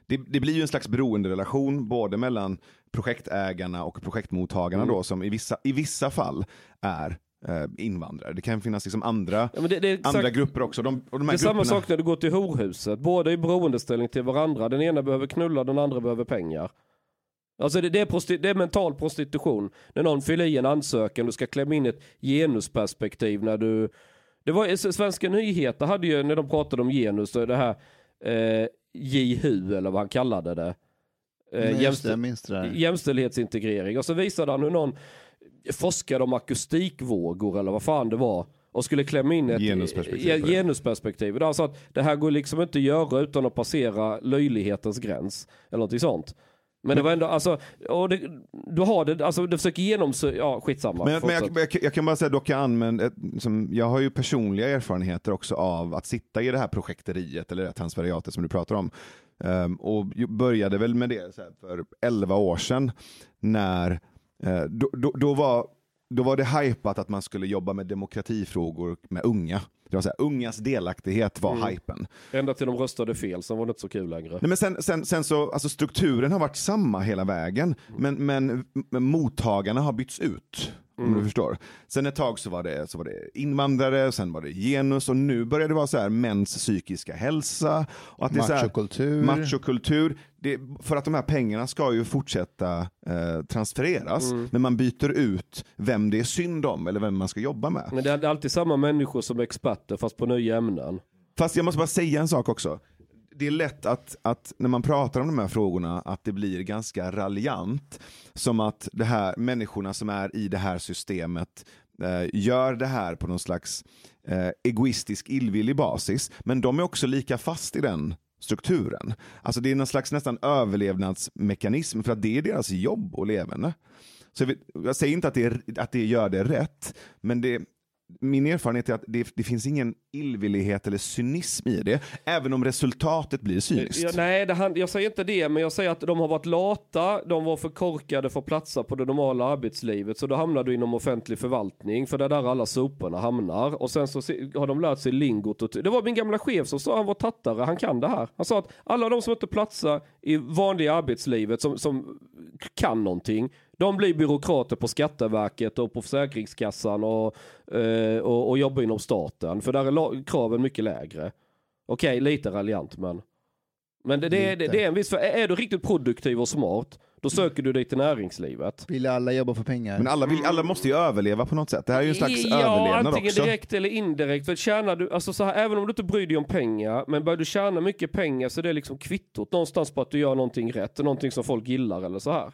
det, det blir ju en slags beroenderelation både mellan projektägarna och projektmottagarna Mm. då som i vissa, i vissa fall är invandrare. Det kan finnas liksom andra, Ja, men det, det exakt, andra grupper också. De, och de det är samma sak när du går till horhuset. Båda är i beroendeställning till varandra. Den ena behöver knulla, den andra behöver pengar. Alltså det, det, är prosti- det är mental prostitution. När någon fyller i en ansökan, du ska klämma in ett genusperspektiv när du... Det var Svenska nyheter hade ju, när de pratade om genus, det här eh, JHU eller vad han kallade det. Eh, Men just jämstä- det, det jämställdhetsintegrering. Och så visade han hur någon forskade om akustikvågor eller vad fan det var. Och skulle klämma in ett Genusperspektiv det. genusperspektiv. Det alltså att det här går liksom inte att göra utan att passera löjlighetens gräns. Eller någonting sånt. Men det var ändå, alltså, och det, du har det, alltså du försöker genomsöka, ja skitsamma. men, men jag, jag, jag kan bara säga dock jag använder, som, jag har ju personliga erfarenheter också av att sitta i det här projekteriet eller det här transferiatet som du pratar om. Ehm, och började väl med det här, för 11 år sedan när då, då, då, var, då var det hypat att man skulle jobba med demokratifrågor med unga. Det var så här, ungas delaktighet var Mm. hypen. Ända till de röstade fel, sen var det inte så kul längre. Nej, men sen, sen, sen så, alltså strukturen har varit samma hela vägen, men, men, men mottagarna har bytts ut. Om du förstår. Sen ett tag så var, det, så var det invandrare, sen var det genus och nu börjar det vara så här mäns psykiska hälsa. Och att det är så här, Machokultur. Det, för att de här pengarna ska ju fortsätta eh, transfereras, men man byter ut vem det är synd om eller vem man ska jobba med. Men det är alltid samma människor som är experter fast på nya ämnen. Fast jag måste bara säga en sak också. Det är lätt att, att när man pratar om de här frågorna att det blir ganska raljant. Som att det här, människorna som är i det här systemet eh, gör det här på någon slags eh, egoistisk illvillig basis. Men de är också lika fast i den strukturen. Alltså det är någon slags nästan överlevnadsmekanism för att det är deras jobb och levande. Så jag, vet, jag säger inte att det, är, att det gör det rätt, men det, min erfarenhet är att det, det finns ingen illvillighet eller cynism i det, även om resultatet blir cyniskt. Ja, nej, det, jag säger inte det, men jag säger att de har varit lata, de var för korkade för att platsa på det normala arbetslivet, så då hamnar du inom offentlig förvaltning, för det är där alla soporna hamnar. Och sen så har de lärt sig lingot. Och det var min gamla chef som sa, han var tattare, han kan det här. Han sa att alla de som inte platsar i vanliga arbetslivet, som, som kan någonting, de blir byråkrater på Skatteverket och på Försäkringskassan och, eh, och, och jobbar inom staten. För där är kraven mycket lägre. Okej, lite raljant men. Men det, det, det, det är en viss, för är du riktigt produktiv och smart, då söker du dig till näringslivet. Vill alla jobba för pengar? Men alla, vill, alla måste ju överleva på något sätt. Det här är ju en slags ja, överlevnad antingen också. direkt eller indirekt. För tjänar du, alltså så här, även om du inte bryr dig om pengar, men börjar du tjäna mycket pengar så är det liksom kvittot någonstans på att du gör någonting rätt, någonting som folk gillar eller så här.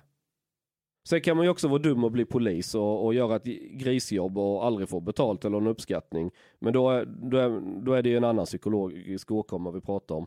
Sen kan man ju också vara dum och bli polis och, och göra ett grisjobb och aldrig få betalt eller en uppskattning. Men då är, då är, då är det ju en annan psykologisk åkomma vi pratar om.